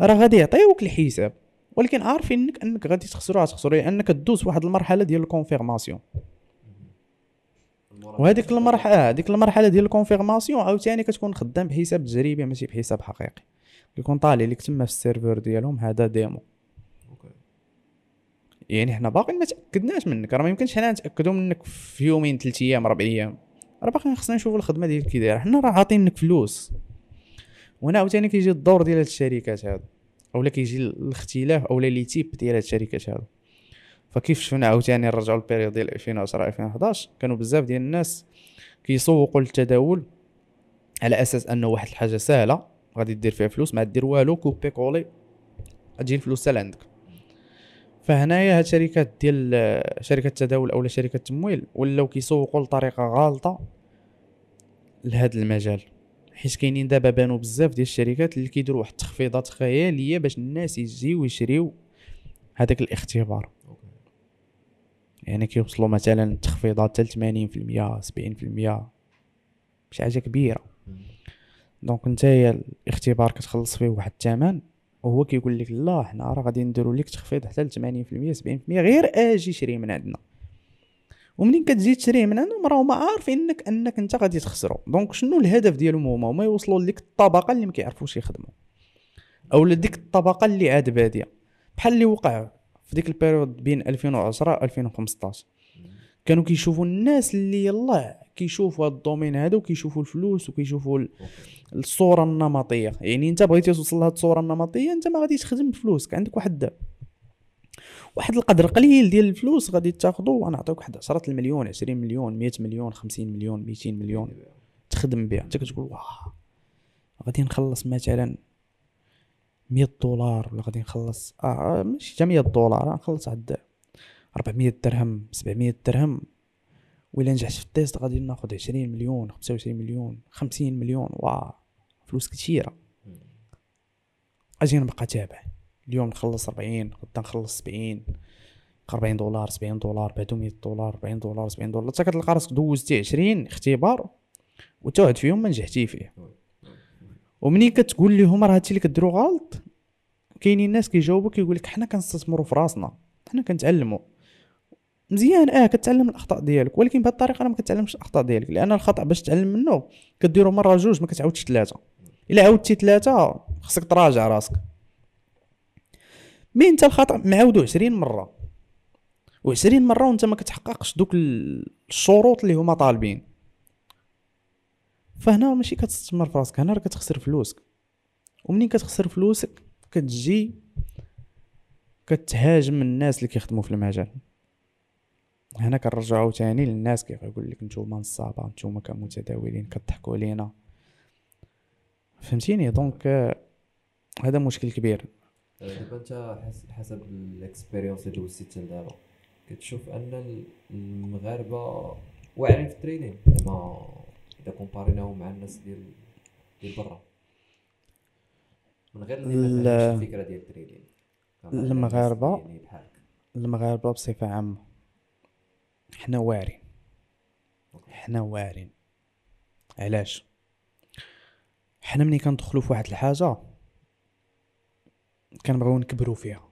راه غادي يعطيوك الحساب ولكن عارفين انك إنك غادي تخسرو تخسرو لأنك تدوز واحد المرحلة ديال ال confirmation وهذيك المرحلة هذيك المرحلة ديال ال confirmation عاوتاني كتكون خدام بحساب تجريبي ماشي بحساب حقيقي. يكون طالع لك تما في ال serveur ديالهم هذا démo. يعني حنا باقي ما تأكدناش منك راه ما يمكنش حنا نتأكدوا منك في يومين ثلاث أيام أربع أيام. راه باقي خصنا نشوفوا الخدمة ديالك كي دايرة. حنا راه عاطينك فلوس. وهنا عاوتاني كيجي الدور ديال هاد الشركات هادو أولا كيجي الاختلاف أولا les types ديال هاد الشركات هادو. فكيف شفنا عاوتاني نرجعوا ال période ديال 2010 2011 كانوا بزاف ديال الناس كيسوقوا للتداول على أساس أنه واحد الحاجة سهلة غادي دير فيها فلوس ما دير والو copier-coller تجي الفلوس حتى لعندك فهنايا هاد الشركات ديال شركة التداول اولا شركة التمويل ولاو كيسوقوا لطريقة غالطة لهذا المجال. حيت كاينين دابا بانوا بزاف ديال الشركات اللي كيديروا واحد التخفيضات خيالية باش الناس يجيو يشريو هذاك الاختبار. يعني كيوصلوا مثلا تخفيضات حتى 80% 70% شي حاجة كبيرة. دونك نتايا الاختبار كتخلص فيه واحد الثمن وهو كيقول لك لا حنا راه غادي نديرو لك تخفيض حتى ل 80% 70% غير أجي شري من عندنا. ومنين كتجي تشريه من عندهم؟ راهم عارفين انك انك انت غادي تخسرو. donc شنو الهدف ديالهم هما؟ هما يوصلوا لديك الطبقة اللي ما كيعرفوش يخدموا أو لديك الطبقة اللي عاد بادية. بحال اللي وقع في ديك ال période بين 2010 2015 كانوا كيشوفوا الناس اللي يلاه كيشوفوا هاد ال domaine هذا وكيشوفوا الفلوس وكيشوفوا الصورة النمطية. يعني انت بغيتي توصل لهاد الصورة النمطية انت ما غاديش تخدم بفلوسك عندك واحد واحد القدر قليل ديال الفلوس غادي تاخذو ونعطيك واحد 10 المليون 20 مليون 100 مليون 50 مليون 200 مليون تخدم بها انت كتقول واه غادي نخلص مثلا 100 دولار ولا غادي نخلص؟ آه ماشي حتى 100 دولار نخلص عند 400 درهم 700 درهم. وإلا نجحت في التيست غادي ناخذ 20 مليون 25 مليون 50 مليون. واه فلوس كثيره أجي نبقى تابع. اليوم نخلص 40 غدا نخلص 70 40 دولار 70 دولار بعدو 100 دولار 40 دولار 70 دولار. حتى كتلقى راسك دوزتي 20 اختبار وتوعد فيهم ما نجحتي فيه. ومنين كتقول لهم راه هادشي اللي كديرو غلط كاينين الناس كيجاوبوك كيقول لك حنا كنستثمروا في راسنا حنا كنتعلموا مزيان آه كتعلم الأخطاء ديالك ولكن بهذه الطريقة راه ما كتعلمش الأخطاء ديالك لأن الخطأ باش تعلم منه كديرو مرة جوج ما كتعاودش ثلاثة إلا عاودتي ثلاثة خصك تراجع راسك. مي أنت الخطأ معاودو 20 مرة. و20 مرة وأنت ما كتحققش دوك الشروط اللي هما طالبين. فهنا ماشي كتستثمر في راسك هنا راه كتخسر فلوسك. ومنين كتخسر فلوسك؟ كتجي كتهاجم الناس اللي كيخدموا في المجال. هنا كنرجعو تاني للناس كيف يقول لك نتوما نصابه نتوما كمتداولين كضحكوا علينا. فهمتيني؟ donc هذا مشكل كبير. دابا انت حسب ال expérience اللي دوزتي حتى دابا كتشوف ان المغاربة واعرين في ال trading إذا comparيناهم مع الناس ديال ديال برا. من غير اللي الفكرة ديال ال trading المغاربة. المغاربة بصفة عامة حنا واعرين. حنا واعرين. علاش؟ حنا ملي كندخلو في واحد الحاجة كنبغيو نكبروا فيها.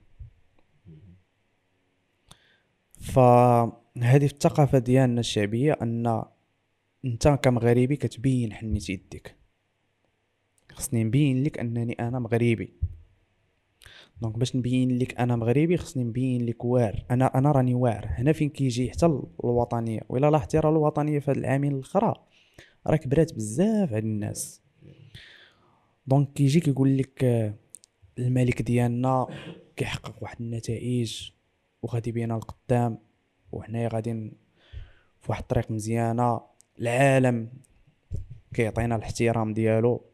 فهذه في الثقافة ديالنا الشعبية أن انت كمغربي كتبين حنيت يديك خصني نبين لك انني أنا مغربي. donc باش نبين لك أنا مغربي خصني نبين لك واعر أنا أنا راني واعر هنا فين كيجي حتى الوطنية ولا لاحظتي راه الوطنية في هاد العامين الأخرى. راه كبرات بزاف عند الناس. donc كيجي كيقول لك آه، الملك ديالنا كيحقق واحد النتائج وغادي بينا لقدام وحنايا غادي في واحد الطريق مزيانة. العالم. كيعطينا الاحترام ديالو.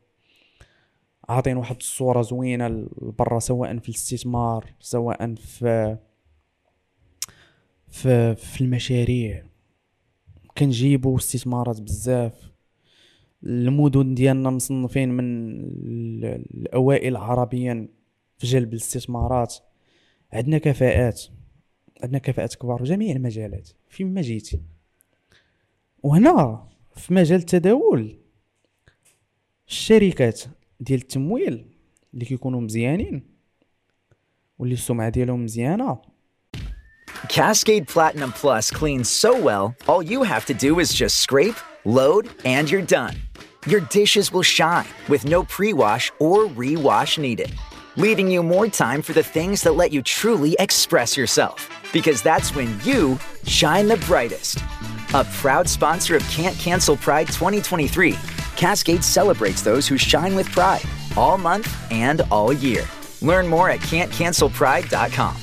عاطين واحد الصورة زوينة لبرا سواء في الاستثمار سواء في في في المشاريع. كنجيبو استثمارات بزاف. المدن ديالنا مصنفين من ال- الأوائل عربيا في جلب الاستثمارات. عندنا كفاءات. عندنا كفاءات كبار في جميع المجالات فين ما جيتي. وهنا في مجال التداول الشركات ديال التمويل اللي كيكونوا مزيانين واللي السمعه ديالهم مزيانه Cascade Platinum Plus cleans so well, all you have to do is just scrape, load, and you're done. Your dishes will shine with no pre wash or re-wash needed, leaving you more time for the things that let you truly express yourself. Because that's when you shine the brightest. A proud sponsor of Can't Cancel Pride 2023, Cascade celebrates those who shine with pride all month and all year. Learn more at can'tcancelpride.com.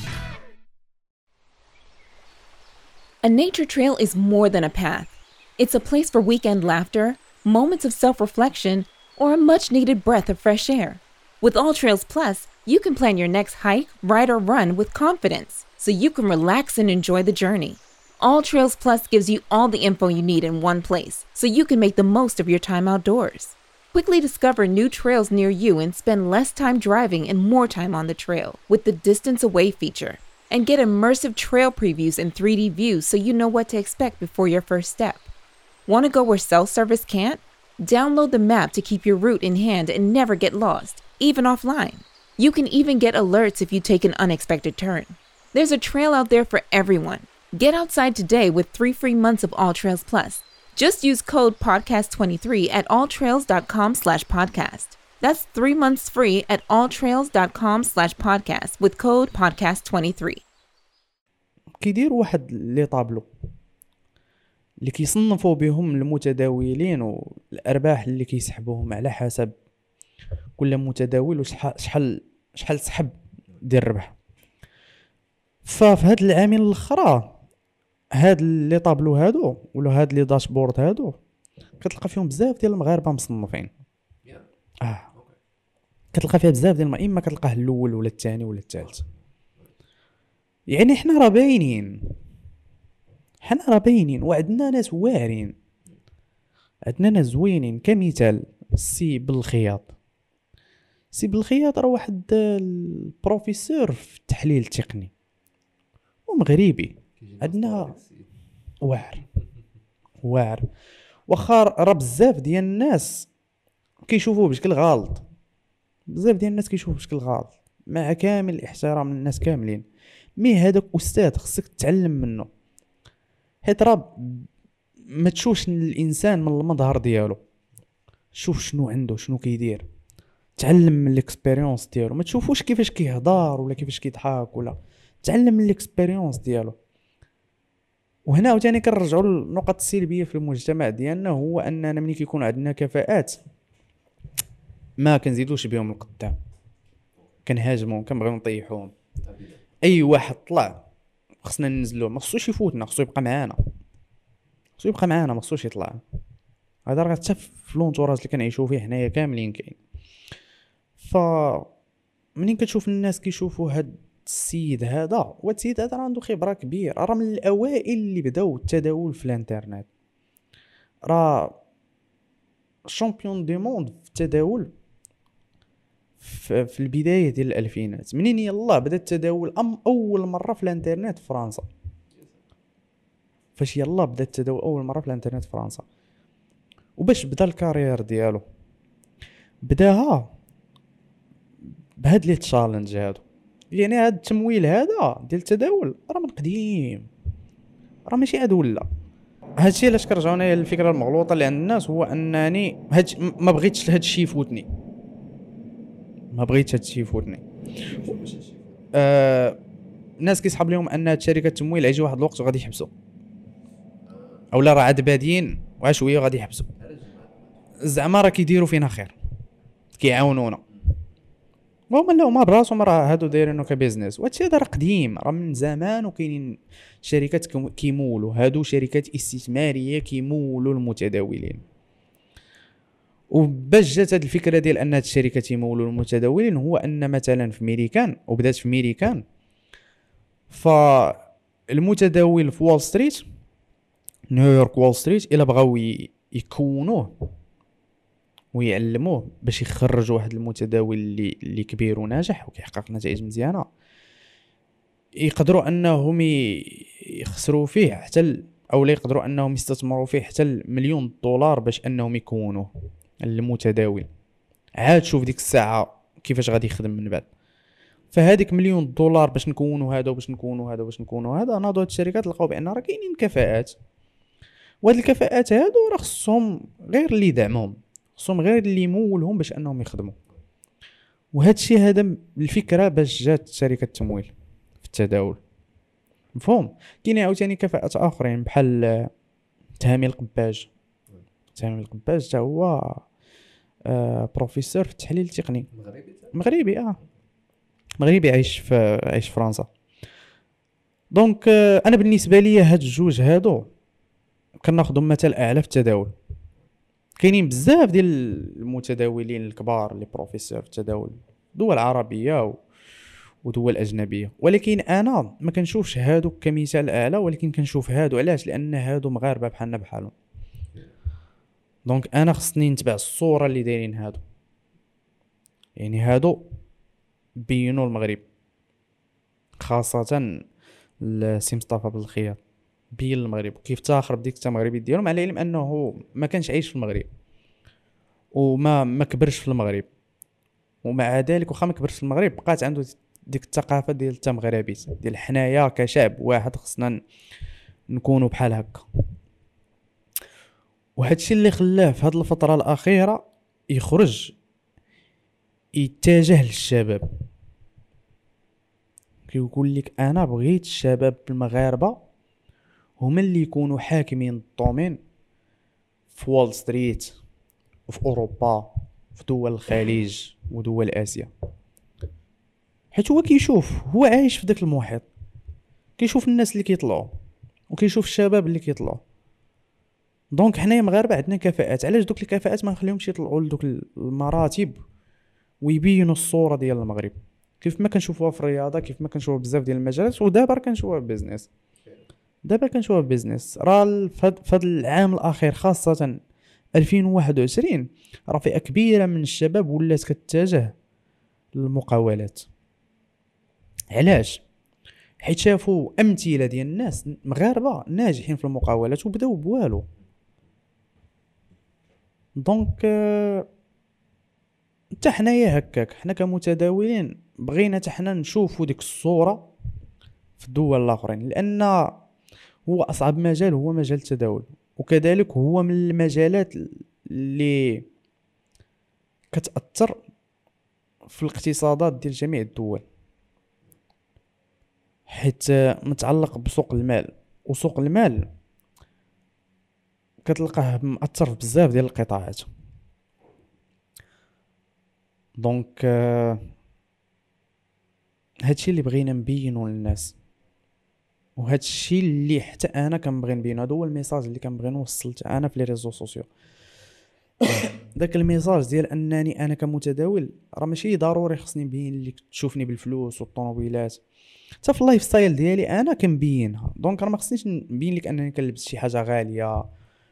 A nature trail is more than a path. It's a place for weekend laughter, moments of self reflection, or a much needed breath of fresh air. With All Trails Plus, you can plan your next hike, ride, or run with confidence so you can relax and enjoy the journey. All Trails Plus gives you all the info you need in one place so you can make the most of your time outdoors. Quickly discover new trails near you and spend less time driving and more time on the trail with the Distance Away feature. And get immersive trail previews and 3D views so you know what to expect before your first step. Want to go where cell service can't? Download the map to keep your route in hand and never get lost, even offline. You can even get alerts if you take an unexpected turn. There's a trail out there for everyone. Get outside today with three free months of All Trails Plus. Just use code podcast23 at alltrails.com slash podcast. That's three months free at alltrails.com slash podcast with code podcast23. كيديروا واحد لي طابلو اللي كيصنفوا بهم المتداولين والارباح اللي كيسحبوهم على حسب كل متداول وشحال شحال شحال سحب ديال الربح ففي هاد العامين الاخرى هاد les tableaux هادو ولا هاد les dashboards هادو كتلقى فيهم بزاف ديال المغاربة مصنفين. آه. كتلقى فيها بزاف ديال إما كتلقاه الأول ولا الثاني ولا الثالث. يعني حنا راه باينين. حنا راه باينين وعندنا ناس واعرين. عندنا ناس زوينين. كمثال السي بالخياط. سي بالخياط راه واحد البروفيسور في التحليل التقني. ومغربي. عندنا واعر. واعر. واخا راه بزاف ديال الناس كيشوفوه بشكل غلط. بزاف ديال الناس كيشوفوه بشكل غلط. مع كامل الاحترام للناس كاملين. mais هذاك أستاذ خصك تتعلم منه. حيت راه ما تشوفش الإنسان من المظهر ديالو. شوف شنو عنده شنو كيدير. تعلم من ال expérience ديالو. ما تشوفوش كيفاش كيهضر ولا كيفاش كيضحك ولا. تعلم من ال expérience ديالو. وهنا عاوتاني كنرجعوا للنقط السلبية في المجتمع ديالنا هو أننا ملي كيكون عندنا كفاءات ما كنزيدوش بهم القدام. كنهاجمهم كنبغيو نطيحوهم أي واحد طلع خصنا ننزلوه ما خصوش يفوتنا خصو يبقى معانا. خصو يبقى معانا ما خصوش يطلع. هذا راه حتى في l'entourage اللي كنعيشو فيه حنايا كاملين كاين. ف منين كتشوف الناس كيشوفوا هاد السيد هذا هو السيد هذا راه عنده خبرة كبيرة راه من الأوائل اللي بداو التداول في الإنترنت. راه champion du monde في التداول في البداية ديال الألفينات. منين يلا بدأ التداول؟ أم أول مرة في الإنترنت في فرنسا. فاش يلا بدأ التداول أول مرة في الإنترنت في فرنسا. وباش بدا ال carrière ديالو. بداها بهاد les challenges هادو. يعني هاد التمويل هذا ديال التداول راه من قديم راه ماشي عاد ولا. هادشي علاش كرجعوا انايا للفكره المغلوطة اللي عند الناس هو أنني هاد ما بغيتش هادشي يفوتني. ما بغيتش هادشي يفوتني. آه الناس كيسحب لهم أن شركة التمويل غيجي واحد الوقت وغادي يحبسوا أولا راه عاد بادين وعاد شوية وغادي يحبسوا زعما راه كيديروا فينا خير. كيعاونونا. وهما لا هما براسهم راه هادو دايرينو كبيزنس وهادشي هذا راه قديم. راه من زمان وكاينين شركات كيمولوا هادو شركات استثمارية كيمولوا المتداولين. وباش جات هاد الفكرة ديال أن هاد الشركات يمولوا المتداولين هو أن مثلا في ميريكان وبدات في ميريكان فالمتداول في وول ستريت نيويورك وول ستريت إلا بغاو يكونوه ويعلموه باش يخرج واحد المتداول اللي اللي كبير وناجح وكيحقق نتائج مزيانة. يقدروا أنهم يخسروا فيه حتى أو لا يقدروا أنهم يستثمروا فيه حتى المليون دولار باش أنهم يكونوه المتداول. عاد شوف ديك الساعة كيفاش غادي يخدم من بعد. فهذيك مليون دولار باش نكونوا هذا وباش نكونوا هذا وباش نكونوا هذا ناضوا هاد الشركات لقاو بأن راه كاينين كفاءات. وهاد الكفاءات هادو راه خصهم غير اللي يدعمهم. خصهم غير اللي يمولهم باش انهم يخدموا. وهذا الشيء هذا الفكرة باش جات شركة التمويل في التداول. مفهوم؟ كاين عاوتاني كفاءات آخرين بحال آه، تهامي القباج. تهامي القباج حتى هو آه بروفيسور في التحليل التقني. مغربي؟ مغربي آه. مغربي عايش في عايش في فرنسا. donc آه، أنا بالنسبة لي هاد الجوج هادو كناخذهم مثل أعلى في التداول. كاينين بزاف ديال المتداولين الكبار اللي بروفيسور في التداول دول عربية و... ودول أجنبية. ولكن أنا ما كنشوفش هادو كمثال أعلى ولكن كنشوف هادو. علاش؟ لأن هادو مغاربة بحالنا بحالهم. donc أنا خصني نتبع الصورة اللي دايرين هادو. يعني هادو بينوا المغرب خاصة السي مصطفى بالخياط بين المغرب كيفتاخر بديك التمغربي ديالو مع العلم أنه ما كانش عايش في المغرب وما ما كبرش في المغرب. ومع ذلك واخا ما كبرش في المغرب بقات عنده ديك الثقافة ديال التمغربيت ديال حنايا كشعب واحد خصنا نكونوا بحال هكا. وهادشي اللي خلاه في هاد الفترة الأخيرة يخرج يتجه للشباب. كيقول لك أنا بغيت الشباب المغاربه هما اللي يكونوا حاكمين الدومين في وول ستريت وفي أوروبا في دول الخليج ودول آسيا. حيت هو كيشوف هو عايش في داك المحيط. كيشوف الناس اللي كيطلعوا وكيشوف الشباب اللي كيطلعوا. donc حنايا مغاربة عندنا كفاءات. علاش دوك الكفاءات ما نخليهمش يطلعوا لدوك المراتب ويبينوا الصورة ديال المغرب؟ كيف ما كنشوفوها في الرياضة كيف ما كنشوفوها بزاف ديال المجالات ودابا كنشوفوها في business دابا كنشوفوها في business راه فهاد العام الأخير خاصة 2021 راه فئة كبيرة من الشباب ولات كتتجه للمقاولات. علاش؟ حيت شافوا أمثلة ديال الناس مغاربة ناجحين في المقاولات وبداو بوالو. donc آه، حتى حنايا هكاك حنا كمتداولين بغينا حتى حنا نشوفوا ديك الصورة في الدول الأخرين لأن هو أصعب مجال هو مجال التداول. وكذلك هو من المجالات اللي كتأثر في الاقتصادات ديال جميع الدول. حيت متعلق بسوق المال. وسوق المال كتلقاه مأثر بزاف ديال القطاعات. دونك هادشي اللي بغينا نبينو للناس. وهادشي اللي حتى أنا كنبغي نبينو هذا هو ال message اللي كنبغي نوصل أنا في les réseaux sociaux. داك ال message ديال أنني أنا كمتداول راه ماشي ضروري خصني نبين لك تشوفني بالفلوس والطوموبيلات. حتى في ال lifestyle ديالي أنا كنبينها. donc راه ما خصنيش نبين لك أنني كنلبس شي حاجة غالية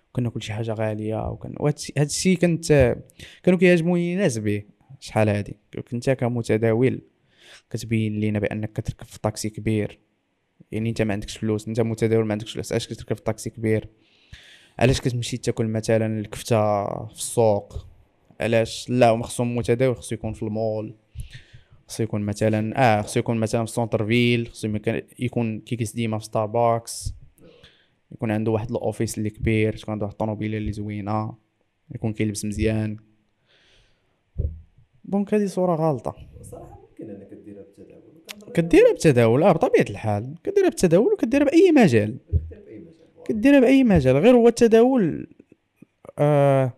وكناكل شي حاجة غالية وكن وهادشي هادشي كنت كانوا كيعجبوني ناس به شحال هادي. كنت كمتداول كتبين لينا بأنك كتركب في طاكسي كبير. يعني انت ما عندكش فلوس انت متداول ما عندكش فلوس علاش كتركب في طاكسي كبير؟ علاش كتمشي تاكل مثلا الكفتة في السوق؟ علاش؟ لا وما خصهم متداول خصو يكون في المول خصو يكون مثلا آه خصو يكون مثلا في centre-ville خصو يكون- كيكس ديما في ستاربكس يكون عنده واحد ال office اللي كبير تكون عنده واحد الطوموبيله اللي زوينة يكون كيلبس مزيان. donc هذه صورة غلطه صراحة ممكن أنك كديرها بتداول آه بطبيعة الحال كديرها بتداول وكديرها بأي مجال. كديرها بأي مجال غير هو التداول آه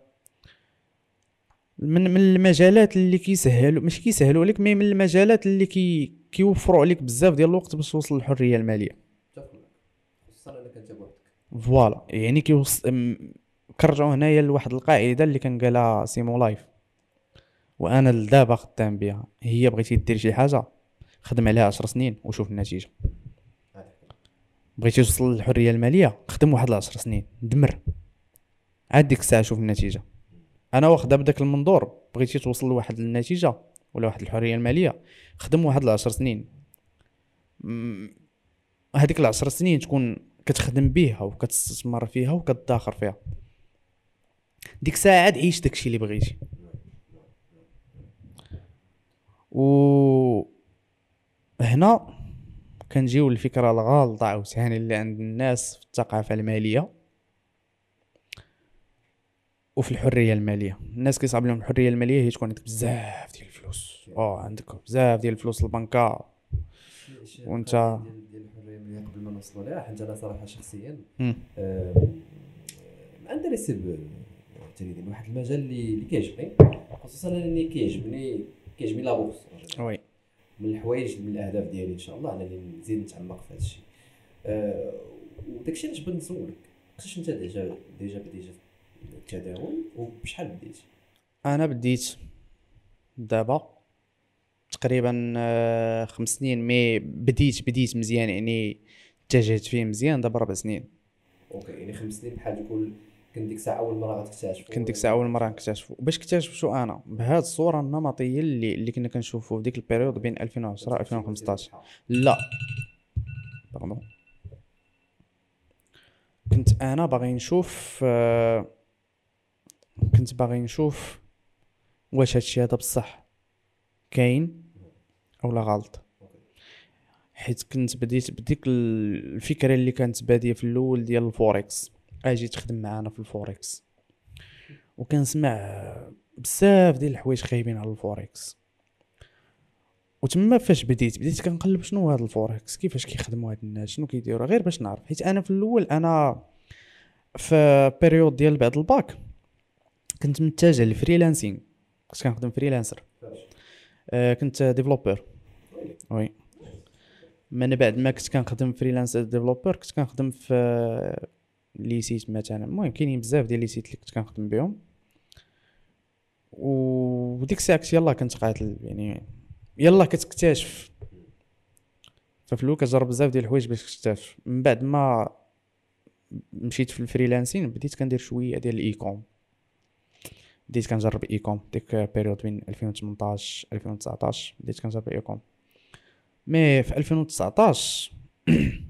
من من المجالات اللي كيسهلوا ماشي كيسهلوا عليك mais من المجالات اللي كي كيوفروا عليك بزاف ديال الوقت باش توصل للحرية المالية. voilà يعني كيوص كنرجعوا هنايا لواحد القاعدة اللي كان قالها سيمو لايف. وأنا لدابا خدام بها هي بغيتي دير شي حاجة؟ خدم عليها 10 سنين وشوف النتيجة. بغيتي توصل للحرية المالية خدم واحد 10 سنين دمر. عاد ديك الساعة شوف النتيجة. أنا واخدها بداك المنظور بغيتي توصل لواحد النتيجة ولا واحد الحرية المالية خدم واحد 10 سنين. هذيك العشر سنين تكون كتخدم بيها وكتستثمر فيها وكتداخر فيها. ديك الساعة عاد عيش داكشي اللي بغيتي. و هنا كنجيو للفكره الغالطة عاوتاني اللي عند الناس في الثقافة المالية وفي الحرية المالية. الناس كيصعب لهم الحرية المالية هي تكون عندك بزاف ديال الفلوس. آه عندك بزاف ديال الفلوس البنكة. نقطة ديال الحرية المالية قبل ما نوصلوا لها حيت أنا صراحة شخصيا. آم، m'intéresse بال trading واحد المجال اللي كيعجبني خصوصا أنني كيعجبني كيعجبني là oui. من الحوايج من الأهداف ديالي إن شاء الله انني نزيد نتعمق في هذا الشيء آه، وداكشي علاش بغيت نسولك كيفاش أنت déjà déjà بديتي التداول وبشحال بديتي أنا بديت دابا تقريبا آه، خمس سنين mais بديت بديت مزيان يعني اتجهت فيه مزيان دابا ربع سنين. okay يعني خمس سنين بحال تقول كنت ديك الساعة أول مرة غتكتشف كنت ديك الساعة أول مرة نكتشفو باش اكتشف شو أنا بهاد الصورة النمطية اللي اللي كنا كنشوفو في ديك ال période بين 2010 2015 لا. pardon كنت أنا باغي نشوف آه، كنت باغي نشوف واش هادشي هذا بصح كاين أو لا غلط. حيت كنت بديت بديك ال- الفكرة اللي كانت بادية في الأول ديال الفوركس أجي تخدم معانا في الفوركس. وكنسمع بزاف ديال الحوايج خايبين على الفوركس. وتما فاش بديت بديت كنقلب شنو هذا الفوركس؟ كيفاش كيخدموا هاد الناس؟ شنو كيديروا؟ غير باش نعرف. حيت أنا في الأول أنا في période ديال بعد الباك كنت متجه لل freelancing. كنت كنخدم freelancer. آه كنت développeur oui. من بعد ما كنت كنخدم freelancer développeur كنت كنخدم في les sites مثلا. المهم كاينين بزاف ديال les sites اللي كنت كنخدم بهم. وديك الساعة كنت يلاه كنت قاتل يعني يلا كتكتشف. ففي الأول كتجرب بزاف ديال الحوايج باش تكتشف. من بعد ما مشيت في ال freelancing بديت كندير شوية ديال ال e-com بديت كنجرب e-com ديك période بين 2018 2019 بديت كنجرب e-com mais في 2019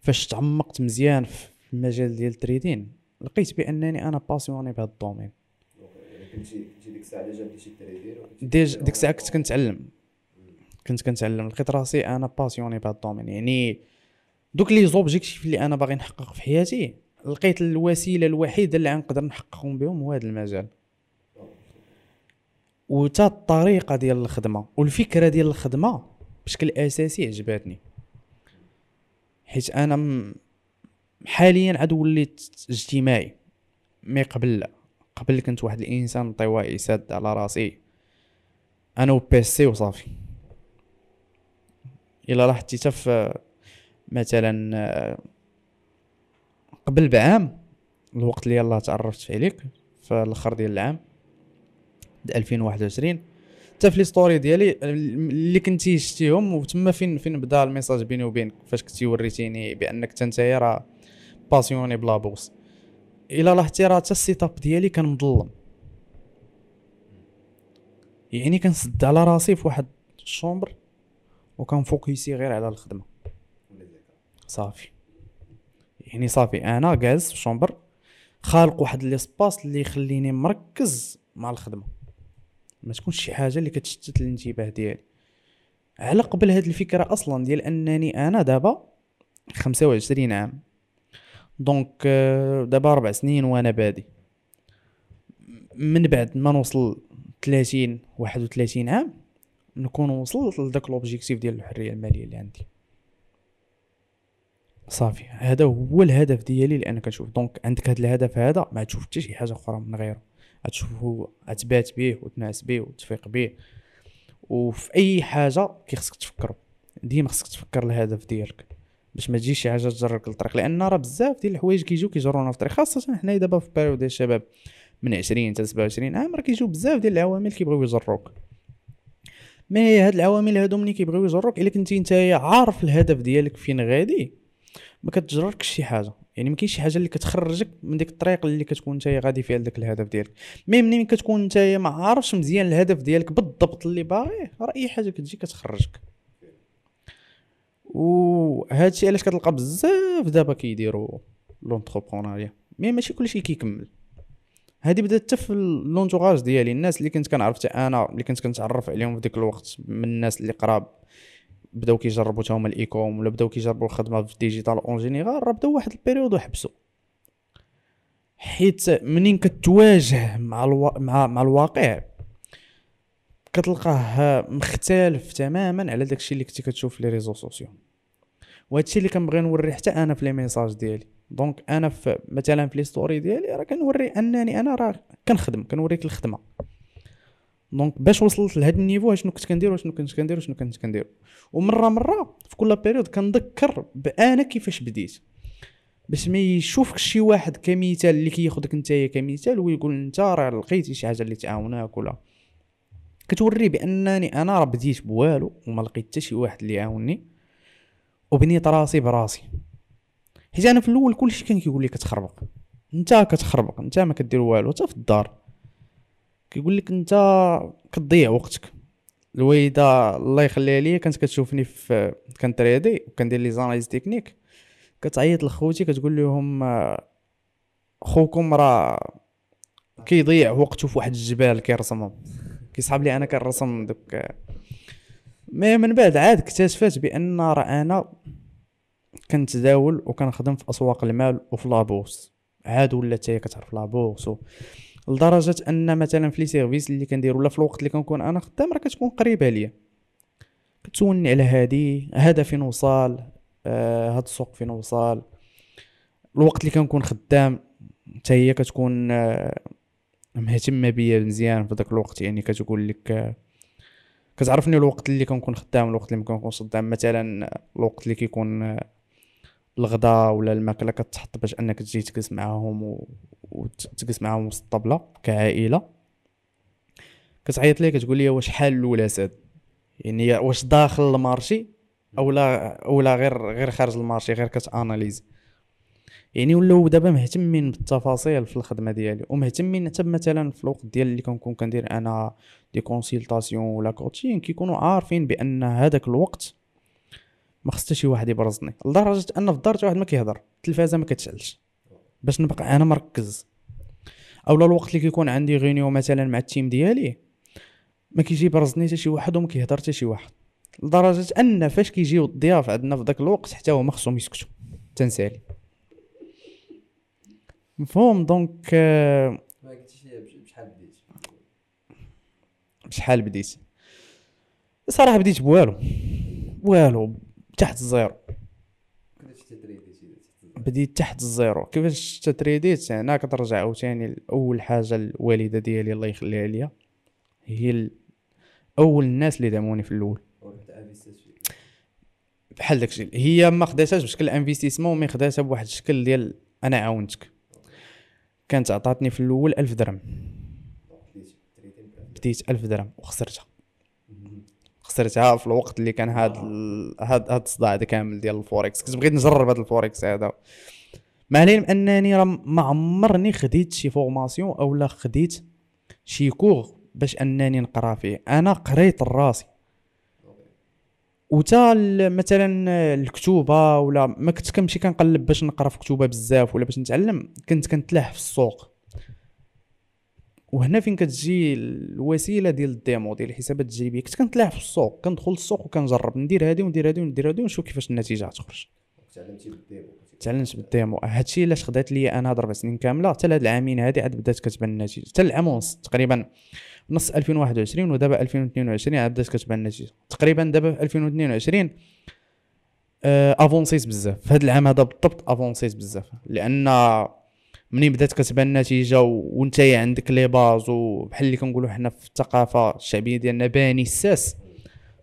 فاش تعمقت مزيان المجال ديال ال trading لقيت بأنني أنا passionné بهذا ال domaine. كنتي ديك الساعة déjà بديتي trader وكنتي déjà كتبيع ديك الساعة كنت كنتعلم. كنت كنتعلم لقيت راسي أنا passionné بهذا ال domaine. يعني دوك les objectifs اللي أنا باغي نحقق في حياتي لقيت الوسيلة الوحيدة اللي غنقدر نحققهم بهم هو هذا المجال. وتا الطريقة ديال الخدمة والفكرة ديال الخدمة بشكل أساسي عجباتني. حيت أنا حاليا عاد وليت اجتماعي mais قبل لا قبل كنت واحد الإنسان انطوائي ساد على راسي. أنا و PC وصافي إلا لاحظتي حتى مثلا قبل بعام الوقت اللي يلاه تعرفت عليك في الأخر ديال العام د 2021 حتى في les stories ديالي اللي كنتي شتيهم وتما فين فين بدا ال message بيني وبينك؟ فاش كنتي وريتيني بأنك انت نتايا راه passionné بلا بوس الا لاحظتي راه حتى ال setup ديالي كان مظلم يعني كنسد على راسي في واحد ال chambre وكنفوكيسي غير على الخدمه صافي يعني صافي أنا جالس في ال chambre خالق واحد l'espace اللي يخليني مركز مع الخدمه ما تكونش شي حاجة اللي كتشتت الانتباه ديالي على قبل هاد الفكرة أصلا ديال انني أنا دابا 25 عام donc آه، دابا أربع سنين وأنا بادي. من بعد ما نوصل 30 31 عام نكون وصلت لذاك l'objectif ديال الحرية المالية اللي عندي. صافي هذا هو الهدف ديالي لأن كنشوف. donc عندك هذا الهدف هذا ما تشوف حتى شي حاجة أخرى من غيره. غتشوفو غتبات به وتنعس به وتفيق به وفي أي حاجة كيخصك تفكر ديما خصك تفكر الهدف ديالك. باش ما تجيش شي حاجة تجرك للطريق. لأن راه بزاف ديال الحوايج كيجيو كيجرونا في الطريق. خاصة حنايا دابا في période ديال الشباب من 20 حتى 27 عام راه كيجيو بزاف ديال العوامل كيبغيو يجروك. mais هاد العوامل هادو ملي كيبغيو يجروك؟ إلا كنتي نتايا عارف الهدف ديالك فين غادي ما كتجركش شي حاجة. يعني ما كاينش شي حاجة اللي كتخرجك من ديك الطريق اللي كتكون نتايا غادي فيها لذاك الهدف ديالك. mais ملي كتكون نتايا ما عارفش مزيان الهدف ديالك بالضبط اللي باغيه راه أي حاجة كتجي كتخرجك. وهذا الشيء علاش كتلقى بزاف دابا كيديروا l'entrepreneuriat mais ماشي كلشي كيكمل. هادي بدات حتى في l'entourage ديالي. الناس اللي كنت كنعرف حتى أنا اللي كنت كنتعرف عليهم في ديك الوقت من الناس اللي قراب بداو كيجربوا تا هما ال e-com ولا بداو كيجربوا الخدمة في ال digital en général راه بداو واحد ال période وحبسوا حيت منين كتواجه مع الوا... مع مع الواقع؟ كتلقاه مختلف تماما على داكشي اللي كنتي كتشوف les réseaux sociaux. وهادشي اللي كنبغي نوري حتى أنا في les messages ديالي. donc أنا في مثلا في les stories ديالي راه كنوري أنني أنا راه كنخدم كنوريك الخدمة. donc باش وصلت لهذا ال niveau شنو كنت كندير وشنو كنت كندير وشنو كنت كندير. ومرة مرة في كل période كنذكر بأنا كيفاش بديت. باش ما يشوفك شي واحد كمثال اللي كياخذك نتايا كمثال ويقول أنت راه لقيتي شي حاجة اللي تعاوناك ولا. كتوري بأنني أنا راه بديت بوالو وما لقيت حتى شي واحد اللي يعاوني وبنيت راسي براسي. حيت أنا في الأول كلشي كان كيقول لي كتخربق. أنت كتخربق أنت ما كدير والو حتى في الدار. كيقول لك أنت كتضيع وقتك. الوالدة الله يخليها ليا كانت كتشوفني في كنتريدي وكندير les analyses techniques. كتعيط لخوتي كتقول لهم خوكم راه كيضيع وقته في واحد الجبال كيرسمهم. كيصحاب لي أنا كنرسم دوك. mais من بعد عاد اكتشفت بأن راه أنا كنتداول وكنخدم في أسواق المال وفي la bourse. عاد ولات هي كتعرف la bourse. لدرجة أن مثلا في les services اللي كندير ولا في الوقت اللي كنكون أنا خدام راه كتكون قريبة ليا. كتسولني على هادي هذا فين وصل آه هاد السوق فين وصل الوقت اللي كنكون خدام حتى هي كتكون آه مهتمه بيا مزيان في داك الوقت. يعني كتقول لك كتعرفني الوقت اللي كنكون خدام الوقت اللي ما كنكونش خدام مثلا الوقت اللي كيكون الغداء ولا الماكلة كتحط باش أنك تجي تجلس معاهم. وتجلس معاهم وسط الطبلة كعائلة. كتعيط لي كتقول لي واش حال الاولى ساد يعني واش داخل المارشي أو لا ولا غير غير خارج ال marché غير كت analyse. يعني ولاو دابا مهتمين بالتفاصيل في الخدمة ديالي ومهتمين حتى مثلا في الوقت ديال اللي كنكون كندير أنا des consultations ولا coaching كيكونوا عارفين بأن هذاك الوقت ما خص شي واحد يبرزني لدرجة أن في الدار واحد ما كيهضر التلفازة ما كتشعلش باش نبقى أنا مركز. أولا الوقت اللي كيكون عندي réunion مثلا مع ال team ديالي ما كيجي يبرزني حتى شي واحد وما كيهضر حتى شي واحد لدرجة أن فاش كيجيو الضياف عندنا في ذاك الوقت حتى هما خصهم يسكتوا تنسالي. مفهوم. donc ما قلتيش لي بشحال بديت بشحال بديت صراحة بديت بوالو. والو تحت الزيرو. بديت تحت الزيرو. كيفاش تتريديت؟ هنا كترجع عاوتاني اول حاجة الوالدة ديالي الله يخليها ليا هي أول الناس اللي دعموني في الأول. بحال داكشي. هي ما خداتهاش بشكل investissement mais خداتها بواحد الشكل ديال أنا عاونتك. كانت عطاتني في الأول ألف درهم. بديت trading بألف. بديت ألف درهم وخسرتها. خسرتها في الوقت اللي كان هاد هاد هاد الصداع هذا كامل ديال الفوركس كنت بغيت نجرب هاد الفوركس هذا. مع العلم أنني راه ما عمرني خديت شي formation أو لا خديت شي cours باش أنني نقرا فيه. أنا قريت راسي. وتا مثلا الكتوبة ولا ما كنت كنمشي كنقلب باش نقرا في كتوبة بزاف ولا باش نتعلم كنت كنتلاح في السوق. وهنا فين كتجي الوسيلة ديال ال démo ديال الحسابات التجريبيه كنت كنتلاح في السوق كندخل للسوق وكنجرب ندير هادي وندير هادي وندير هادي ونشوف كيفاش النتيجة غتخرج. تعلمتي بال démo تعلمت بال démo. هادشي علاش خدات لي أنا هاد أربع سنين كاملة حتى لهاد العامين هادي عاد بدات كتبان النتيجة. حتى العام ونص تقريبا. نص 2021 ودابا 2022 عاد بدات كتبان النتيجه تقريبا دابا في 2022 آه، افونسيت بزاف. في هذا العام هذا بالضبط افونسيت بزاف. لأن منين بدات كتبان النتيجة وانت عندك les bases وبحال اللي كنقولوا حنا في الثقافة الشعبية ديالنا باني الساس.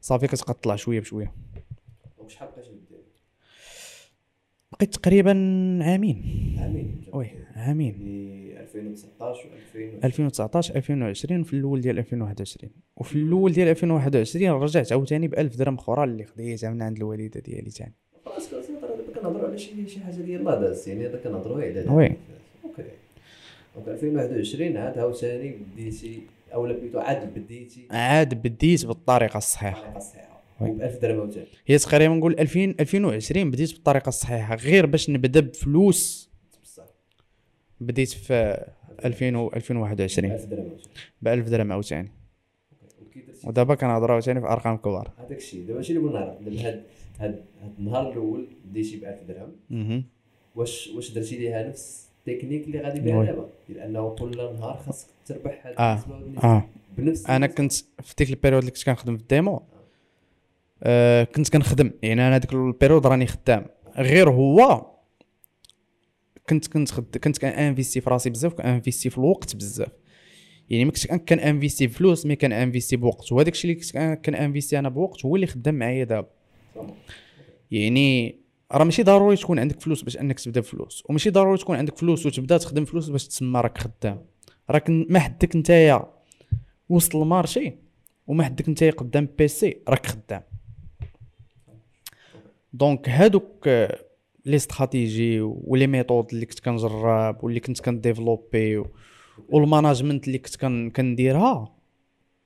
صافي كتبقى تطلع شوية بشوية وشحال بقيتي دير بقيت تقريبا عامين. عامين. oui عامين. يعني 2019 و 2019 2020 في الأول ديال 2021 وفي الأول ديال 2021 رجعت عاوتاني ب 1000 درهم أخرى اللي خديتها من عند الوالدة ديالي ثاني خلاص كنهضروا على شي شي حاجة ديال داز يعني هذا كنهضروا على oui. OK. donc 2021 عاد عاوتاني بديتي اولا plutôt عاد بديتي. عاد بديت بالطريقة الصحيحة. الطريقة الصحيحة. وب 1000 درهم عاوتاني هي تقريبا نقول 2000 2020 بديت بالطريقة الصحيحة غير باش نبدأ بفلوس. بصح. بديت في 2000 و 2021 1000 درهم ب 1000 درهم عاوتاني ودابا كنهضر عاوتاني في أرقام كبار. هذاك الشيء. دابا شي اللي بغينا نعرف دابا هاد هاد النهار الأول بديتي ب 1000 درهم. واش واش درتي ليها نفس التكنيك اللي غادي بها. دابا؟ ديال انه كل نهار خاصك تربح هاد والنسبة آه. بنفس أنا كنت في ديك ال période اللي كنت كنخدم في الديمو آه كنت كنخدم. يعني أنا ديك ال période راني خدام. غير هو كنت كنت خد... كنت كانفيستي في راسي بزاف كانفيستي في الوقت بزاف. يعني ما كنتش كانفيستي بفلوس mais كانفيستي بوقت. وهذاك الشيء اللي كنت كانفيستي أنا بوقت هو اللي خدام معايا دابا. يعني راه ماشي ضروري تكون عندك فلوس باش أنك تبدا بفلوس. وماشي ضروري تكون عندك فلوس وتبدا تخدم فلوس باش تسمى راك خدام. راك ما حدك نتايا وسط ال marché وما حدك نتايا قدام PC راك خدام. donc هادوك les stratégies و les méthodes اللي كنت كنجرب واللي كنت كنديفلوبي وال management اللي كنت كن- كنديرها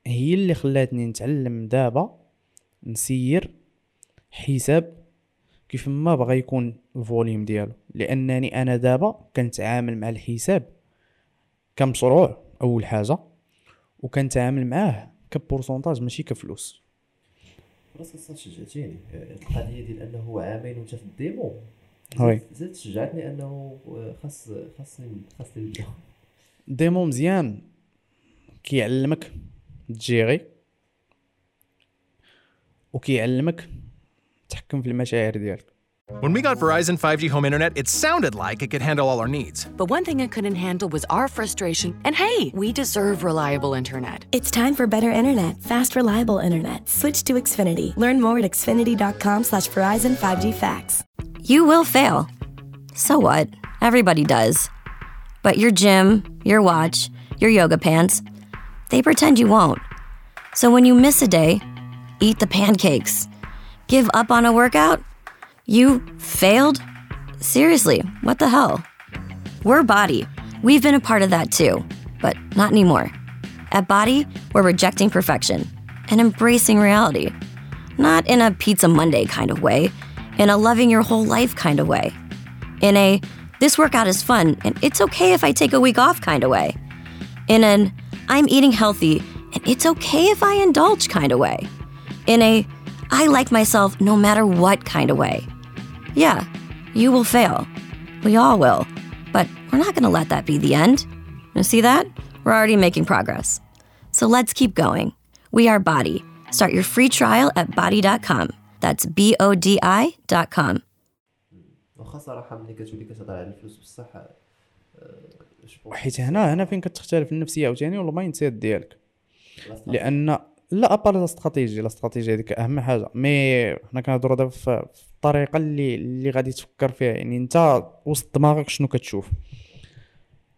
هي اللي خلاتني نتعلم دابا نسير حساب كيف ما بغى يكون ال volume ديالو. لأنني أنا دابا كنتعامل مع الحساب كمشروع أول حاجة وكنتعامل معاه ك pourcentage ماشي كفلوس. أصلا شجعتيني آه، القضية ديال أنه عامين وانت في الديمو. وي. زاد شجعتني أنه آه، خاص خاصني خاصني نبدا ديمو مزيان. كيعلمك تجيري. وكيعلمك تحكم في المشاعر ديالك. When we got Verizon 5G home internet, it sounded like it could handle all our needs. But one thing it couldn't handle was our frustration. And hey, we deserve reliable internet. It's time for better internet, fast, reliable internet. Switch to Xfinity. Learn more at xfinity.com slash Verizon 5G facts. You will fail. So what? Everybody does. But your gym, your watch, your yoga pants, they pretend you won't. So when you miss a day, eat the pancakes. Give up on a workout? You failed? Seriously, what the hell? We're Body. We've been a part of that too, but not anymore. At Body, we're rejecting perfection and embracing reality. Not in a Pizza Monday kind of way, in a loving your whole life kind of way. In a this workout is fun and it's okay if I take a week off kind of way. In an I'm eating healthy and it's okay if I indulge kind of way. In a I like myself no matter what kind of way. Yeah, you will fail. We all will. But we're not going to let that be the end. You see that? We're already making progress. So let's keep going. We are BODi. Start your free trial at bodi.com. That's B O D I.com. واخا صراحة ملي كتولي كتهضر على الفلوس بصح آه، je pense حيت هنا هنا فين كتختلف النفسية عاوتاني وال mindset ديالك لا صراحة. لأن لا à part la stratégie la stratégie هذيك أهم حاجة mais حنا كنهضروا دابا في في الطريقة اللي اللي غادي تفكر فيها. يعني انت وسط دماغك شنو كتشوف؟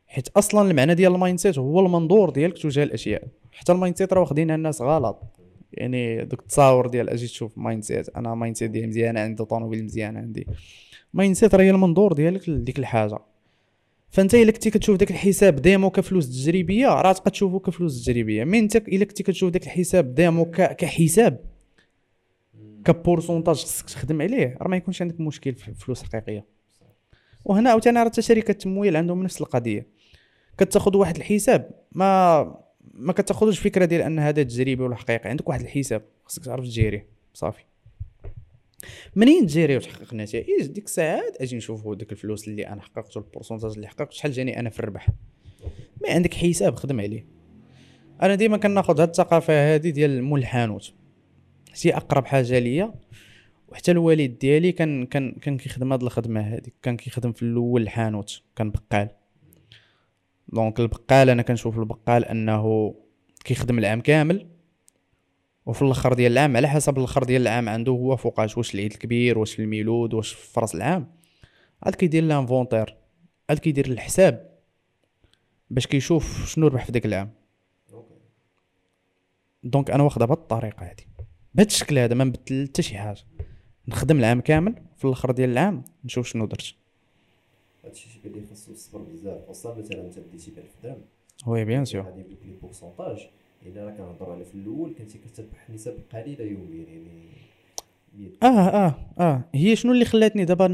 حيت أصلا المعنى ديال ال mindset هو المنظور ديالك تجاه الأشياء. حتى ال mindset راه واخدينها الناس غلط. يعني دوك التصاور ديال أجي تشوف mindset أنا mindset ديالي مزيانه عندي طوموبيل مزيانه عندي. mindset راه هي المنظور ديالك لديك الحاجة. فأنت إلا كنتي كتشوف داك الحساب démo كفلوس تجريبية راه تبقى تشوفو كفلوس تجريبية. mais أنت إلا كنتي كتشوف داك الحساب démo كحساب ك pourcentage خصك تخدم عليه راه ما يكونش عندك مشكل في فلوس حقيقيه وهنا عاوتاني راه شركه التمويل عندهم نفس القضية. كتاخذ واحد الحساب ما ما كتاخذوش فكرة ديال أن هذا تجريبي ولا حقيقي عندك واحد الحساب خصك تعرف تجيريه صافي. منين تجيري وتحقق نتائج؟ ديك الساعات أجي نشوفوا ديك الفلوس اللي أنا حققت والبورسونتاج اللي حققت شحال جاني أنا في الربح. ما عندك حساب خدم عليه. أنا ديما كناخذ هاد الثقافة هادي ديال مول الحانوت هي أقرب حاجة ليا. وحتى الوالد ديالي كان كان كان كيخدم هاد الخدمة هادي. كان كيخدم في الأول الحانوت كان بقال. donc البقال أنا كنشوف البقال أنه كيخدم العام كامل. وفي الآخر ديال العام على حسب الآخر ديال العام عنده هو فوقاش واش العيد الكبير واش الميلود واش في راس العام. عاد كيدير l'inventaire عاد كيدير الحساب باش كيشوف شنو ربح في داك العام. donc أنا واخدها بهاد الطريقة هادي. بهاد الشكل هذا ما نبدل حتى شي حاجة. نخدم العام كامل في الآخر ديال العام نشوف شنو درت. هادشي شي اللي خاصو الصبر بزاف. خاصة مثلا انت بديتي ب 1000 درهم. oui bien sûr. غادي يجيب لك les pourcentages إلا راه كنهضروا على في الأول كنتي كتربح نسب قليلة يوميا يعني آه آه آه. هي شنو اللي خلاتني دابا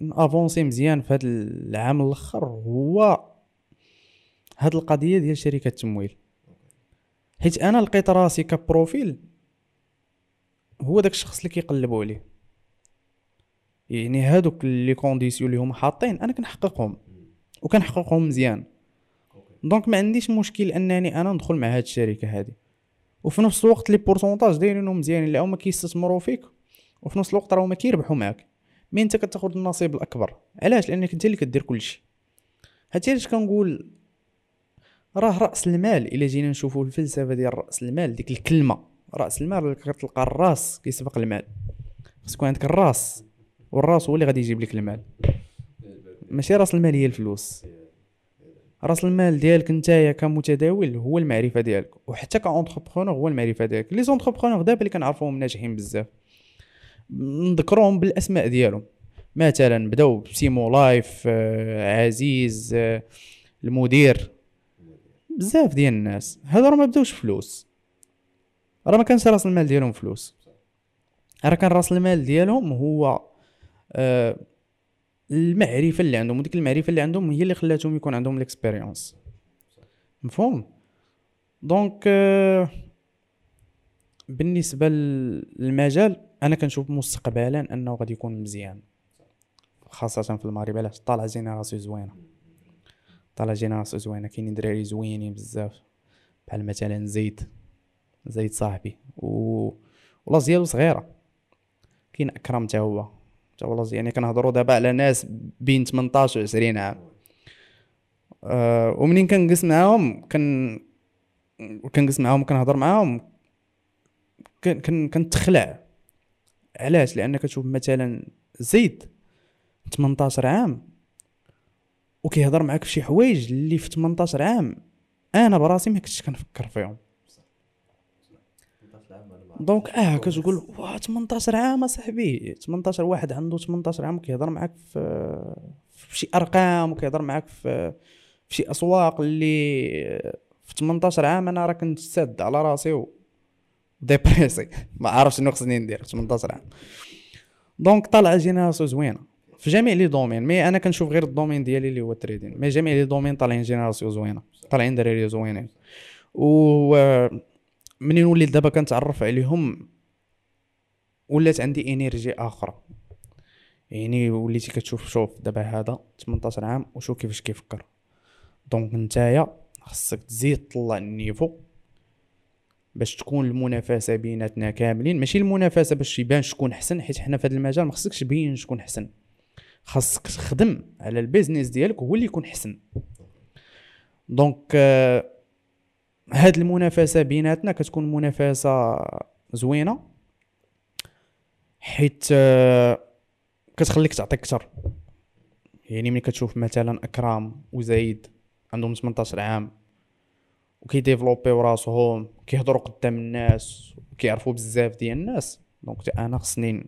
ن avancer مزيان في هذا العام الآخر؟ هو هاد القضية ديال شركة التمويل. حيت أنا لقيت راسي ك profil هو داك الشخص اللي كيقلبوا عليه. يعني هادوك les conditions اللي هما حاطين أنا كنحققهم. وكنحققهم مزيان. donc ما عنديش مشكل أنني أنا ندخل مع هاد الشركة هادي. وفي نفس الوقت les pourcentages دايرينهم مزيانين اللي هما كيستثمروا فيك وفي نفس الوقت راهما كيربحوا معاك. mais أنت كتاخذ النصيب الأكبر. علاش؟ لأنك أنت اللي كدير كلشي هادشي علاش كنقول راه رأس المال. إلا جينا نشوفوا الفلسفة ديال رأس المال ديك الكلمة. رأس المال كتلقى الراس كيسبق المال. خص يكون عندك الراس والراس هو اللي غادي يجيب لك المال. ماشي رأس المال هي الفلوس. رأس المال ديالك نتايا كمتداول هو المعرفة ديالك وحتى ك entrepreneur هو المعرفة ديالك. les entrepreneurs دابا اللي كنعرفوهم ناجحين بزاف نذكرهم بالأسماء ديالهم. مثلا بداو بسيمو لايف آه، عزيز آه، المدير. بزاف ديال الناس. هادو ما بداوش فلوس. راه ما كانش راس المال ديالهم فلوس. راه كان راس المال ديالهم هو آه المعرفة اللي عندهم وديك المعرفة اللي عندهم هي اللي خلاتهم يكون عندهم ال expérience مفهوم؟ donc آه بالنسبة للمجال أنا كنشوف مستقبلا أنه غادي يكون مزيان. خاصة في المغرب علاش؟ طالع génération زوينة. طالع génération زوينة كاينين دراري زوينين بزاف. بحال مثلا زيد زيد صاحبي. و ولا ديالو صغيرة. كاين أكرم حتى هو. حتى هو يعني كنهضروا دابا على ناس بين 18 و 20 عام. أه ومنين كنجلس معاهم كن كنجلس معاهم كنهضر معاهم كن كنتخلع. علاش؟ لأن كتشوف مثلا زيد 18 عام وكيهضر معاك في شي حوايج اللي في 18 عام أنا براسي ما كنتش كنفكر فيهم. دونك آه كتقول واه 18 عام أصاحبي. 18 واحد عنده 18 عام كيهضر معاك في في شي أرقام وكيهضر معاك في في شي أسواق اللي في 18 عام أنا راه كنت ساد على راسي و dépressé ما عارف شنو خصني ندير 18 عام. donc طالعة génération زوينة. في جميع les domaines mais أنا كنشوف غير ال domaine ديالي اللي هو ال trading mais جميع les domaines طالعين génération زوينة طالعين دراري زوينين. و منين وليت دابا كنتعرف عليهم ولات عندي énergie أخرى. يعني وليتي كتشوف شوف دابا هذا 18 عام وشوف كيفاش كيفكر. donc نتايا خصك تزيد طلع ال niveau باش تكون المنافسة بيناتنا كاملين. ماشي المنافسة باش يبان شكون حسن حيت حنا في هذا المجال ما خصكش تبين شكون حسن. خاصك تخدم على ال business ديالك هو اللي يكون حسن. donc آه هاد المنافسة بيناتنا كتكون منافسة زوينة حيت آه، كتخليك تعطي أكثر يعني ملي كتشوف مثلا أكرام وزايد عندهم 18 عام وكي développer يو راسهم كيهضروا قدام الناس وكيعرفوا بزاف ديال الناس donc أنا خصني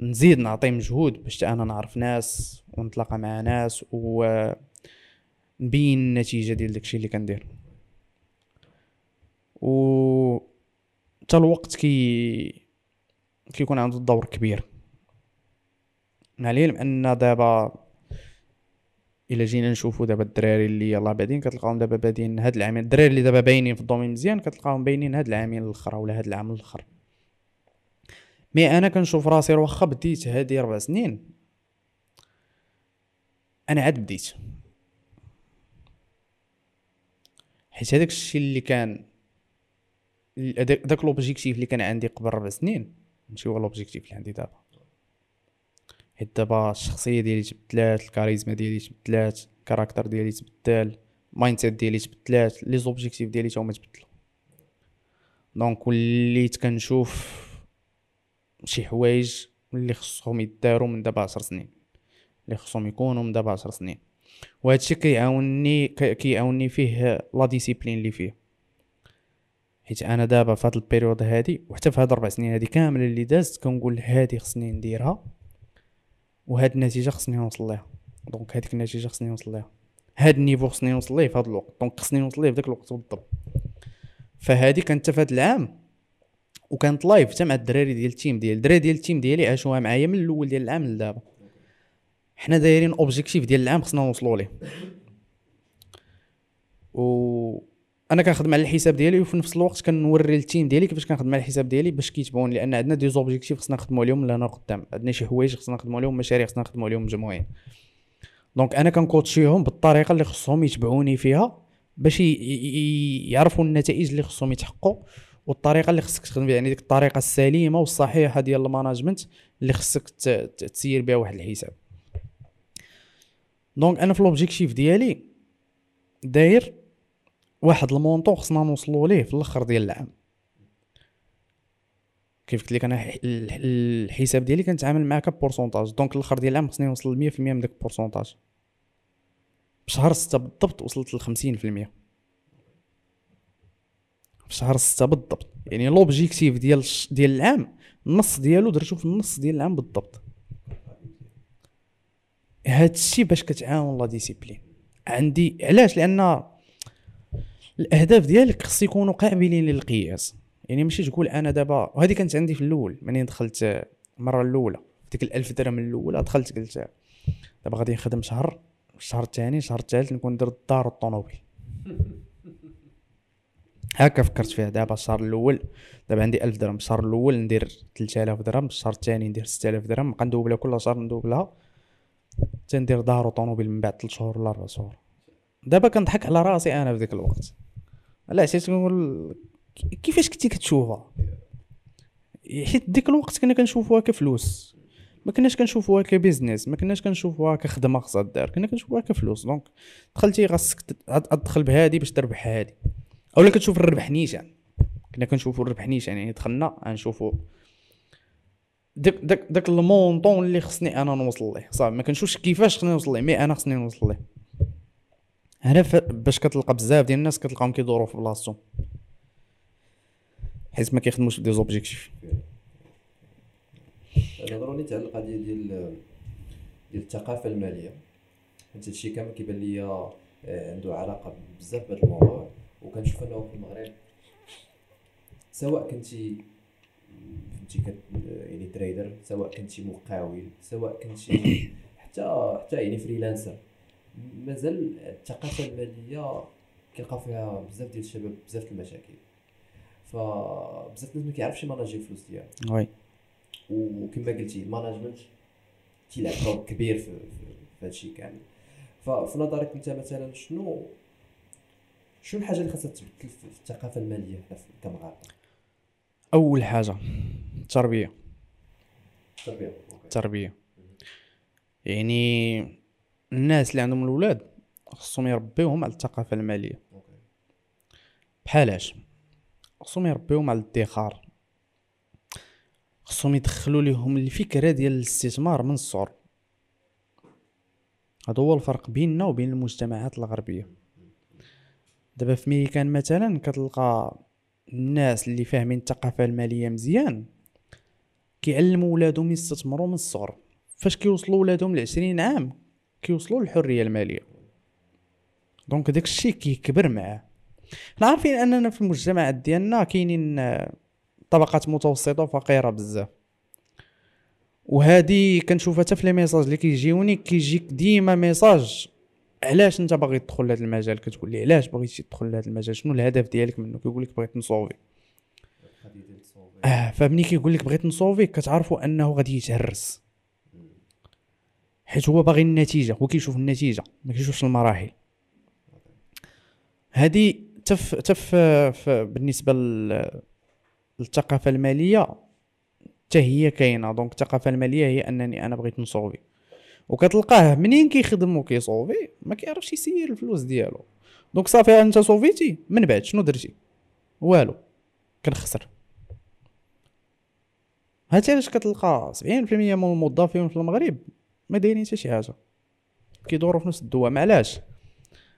نزيد نعطي مجهود باش أنا نعرف ناس ونتلاقى مع ناس و نبين النتيجة ديال داكشي اللي كندير. و حتى الوقت كي كيكون عنده دور كبير. مع العلم أن دابا إلا جينا نشوفو دابا الدراري اللي يلاه بادين كتلقاهم دابا بادين هاد العامين. الدراري اللي دابا باينين في ال domaine مزيان كتلقاهم باينين هاد العامين الآخر ولا هاد العام الأخر. mais أنا كنشوف راسي واخا بديت هادي ربع سنين. أنا عاد بديت. حيت هذاك الشيء اللي كان داك l'objectif اللي كان عندي قبل ربع سنين. ماشي هو l'objectif اللي عندي دابا. حيت دابا الشخصية ديالي تبدلات الكاريزما ديالي تبدلات ال caractère ديالي تبدل mindset ديالي تبدلات les objectifs ديالي تا هما تبدلوا donc وليت كنشوف شي حوايج اللي خصهم يداروا من دابا عشر سنين. اللي خصهم يكونوا من دابا عشر سنين. وهادشي كيعاونني كيعاونني فيه la discipline اللي فيه. حيت أنا دابا في هاد ال période هادي وحتى في هاد الربع سنين هادي كامل اللي دازت كنقول هادي خصني نديرها وهاد النتيجة خصني نوصل ليها. donc هاديك النتيجة خصني نوصل ليها. هاد ال niveau خصني نوصل ليه في هاد الوقت؟ donc خصني نوصل ليه في داك الوقت بالضبط. فهادي كانت في هاد العام وكانت live حتى مع الدراري ديال ال team ديال الدراري ديال ال team ديالي عاشوها معايا من الأول ديال العام لدابا. حنا دايرين objectif ديال العام خصنا نوصلوا ليه. و أنا كنخدم على الحساب ديالي وفي نفس الوقت كنوري لل team ديالي كيفاش كنخدم على الحساب ديالي باش كيتبعوني لأن عندنا des objectifs خصنا نخدموا عليهم لهنا قدام. عندنا شي حوايج خصنا نخدموا عليهم مشاريع خصنا نخدموا عليهم مجموعين. donc أنا كنكوتشيهم بالطريقة اللي خصهم يتبعوني فيها باش يعرفوا النتائج اللي خصهم يتحققوا والطريقة اللي خصك تخدم بها يعني ديك الطريقة السليمة والصحيحة ديال ال management اللي خصك تسير بها واحد الحساب. donc أنا في l'objectif ديالي داير واحد ال montant خصنا نوصلوا ليه في الآخر ديال العام. كيف قلت لك أنا الحساب ديالي كنتعامل معاك pourcentage donc الآخر ديال العام خصني نوصل 100% من داك ال pourcentage بشهر ستة بالضبط وصلت ل 50% في شهر ستة بالضبط يعني l'objectif ديال ديال العام النص ديالو درتو في النص ديال العام بالضبط. هاد الشيء باش كتعاون لا ديسيبلين. عندي علاش؟ لأن الأهداف ديالك خص يكونوا قابلين للقياس. يعني ماشي تقول أنا دابا وهذه كانت عندي في الأول منين دخلت المرة الأولى. ديك الألف درهم الأولى دخلت قلت دابا غادي نخدم شهر الشهر الثاني الشهر الثالث نكون درت الدار والطوموبيل هكا فكرت فيها. دابا الشهر الأول دابا عندي ألف درهم. الشهر الأول ندير 3000 درهم الشهر الثاني ندير 6000 درهم. نبقى ندوبلها كل شهر ندوبلها تندير دار وطوموبيل من بعد 3 شهور ولا 4 شهور. دابا كنضحك على راسي أنا في ذاك الوقت. لا علاش كنقول كيفاش كنتي كتشوفها؟ حيت ديك الوقت كنا كنشوفوها كفلوس. ما كناش كنشوفوها ك business ما كناش كنشوفوها كخدمة خصها دار كنا كنشوفوها كفلوس. donc دخلتي خاصك تدخل بهادي باش تربح هادي. أولا كتشوف الربح نيشان. كنا كنشوفو الربح نيشان يعني دخلنا غنشوفو داك داك داك ال montant اللي خصني أنا نوصل ليه. صافي ما كنشوفش كيفاش خصني نوصل ليه mais أنا خصني نوصل ليه. هنا باش كتلقى بزاف ديال الناس كتلقاهم كيدوروا في بلاصتهم. حيت ما كيخدموش des objectifs. نهضروا نيت على القضية ديال ديال الثقافة المالية. حيت هادشي كامل كيبان ليا آه، عنده علاقة بزاف بهذا الموضوع. وكنشوف أنه في المغرب سواء كنتي كنتي كت يعني trader سواء كنتي مقاول سواء كنتي حتى حتى يعني freelancer مازال الثقافة المالية كيلقاو فيها بزاف ديال الشباب بزاف المشاكل. فبزاف الناس ما كيعرفش يماناجي الفلوس ديالو. oui. وكما قلتي الماناجمنت كيلعب دور كبير في, الشيء كامل. ففي نظرك أنت مثلا شنو شنو الحاجة اللي خاصها تبدل في الثقافة المالية حنا كمغاربة؟ أول حاجة التربية. التربية. التربيه يعني الناس اللي عندهم الاولاد خصهم يربيوهم على الثقافة المالية. بحالاش خصهم يربيوهم على الادخار. خصهم يدخلوا لهم الفكرة ديال الاستثمار من الصغر هذا هو الفرق بيننا وبين المجتمعات الغربية. دابا في ميريكان مثلا كتلقى الناس اللي فاهمين الثقافة المالية مزيان كيعلموا ولادهم يستثمروا من الصغر. فاش كيوصلوا ولادهم لعشرين عام كيوصلوا للحرية المالية. donc داك الشيء كيكبر معاه. حنا عارفين أننا في المجتمعات ديالنا كاينين طبقات متوسطة وفقيرة بزاف. وهذه كنشوفها حتى في les messages اللي كيجيوني كيجيك ديما message علاش أنت باغي تدخل لهذا المجال؟ كتقول لي علاش بغيتي تدخل لهذا المجال؟ شنو الهدف ديالك منه؟ كيقول لك بغيت نصوفي. آه فمني كيقول لك بغيت نصوفي كتعرفوا أنه غادي يتهرس. حيت هو باغي النتيجة هو كيشوف النتيجة ما كيشوفش المراحل. هذه في في- بالنسبة لل- للثقافة المالية حتى هي كاينة. donc الثقافة المالية هي أنني أنا بغيت نصوفي وكتلقاه منين كيخدم وكيصوفي ما كيعرفش يسير الفلوس ديالو. donc صافي أنت صوفيتي من بعد شنو درتي؟ والو كنخسر. هادشي علاش كتلقى 70% من الموظفين في المغرب. ما دايرين حتى شي حاجة. كيدوروا في نفس الدوام. علاش؟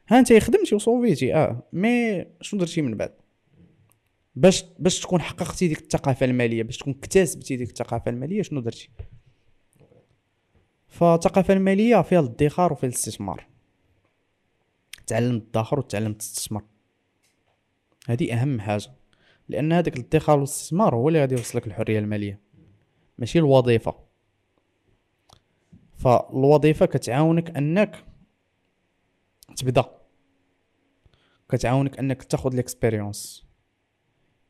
ها انت خدمتي وصوفيتي آه مي شنو درتي من بعد؟ باش باش تكون حققتي ديك الثقافة المالية باش تكون اكتسبتي ديك الثقافة المالية شنو درتي؟ فالثقافة المالية فيها الادخار وفيها الاستثمار. تعلم تدخر وتعلم تستثمر هذه أهم حاجة. لأن هذاك الادخار والاستثمار هو اللي غادي يوصلك الحرية المالية. ماشي الوظيفة. فالوظيفة كتعاونك أنك تبدأ. كتعاونك أنك تاخذ ال expérience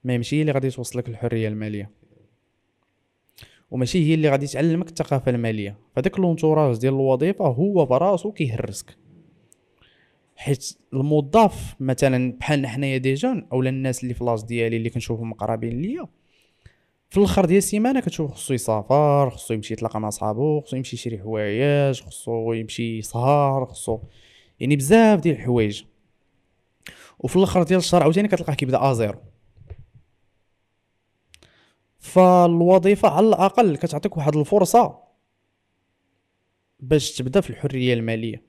ما ماشي هي اللي غادي توصلك الحريه المالية. وماشي هي اللي غادي تعلمك الثقافة المالية. فداك l'entourage ديال الوظيفة هو براسو كيهرسك. حيت الموظف مثلا بحالنا حنايا des jeunes أولا الناس اللي في l'âge ديالي اللي كنشوفهم مقربين ليا في الآخر ديال السيمانة كتشوف خصو يسافر خصو يمشي يتلاقى مع صحابو خصو يمشي يشري حوايج خصو يمشي يسهر خصو يعني بزاف ديال الحوايج. وفي الآخر ديال الشهر عاوتاني كتلقاه كيبدا à zéro فالوظيفة على الأقل كتعطيك واحد الفرصة باش تبدا في الحرية المالية.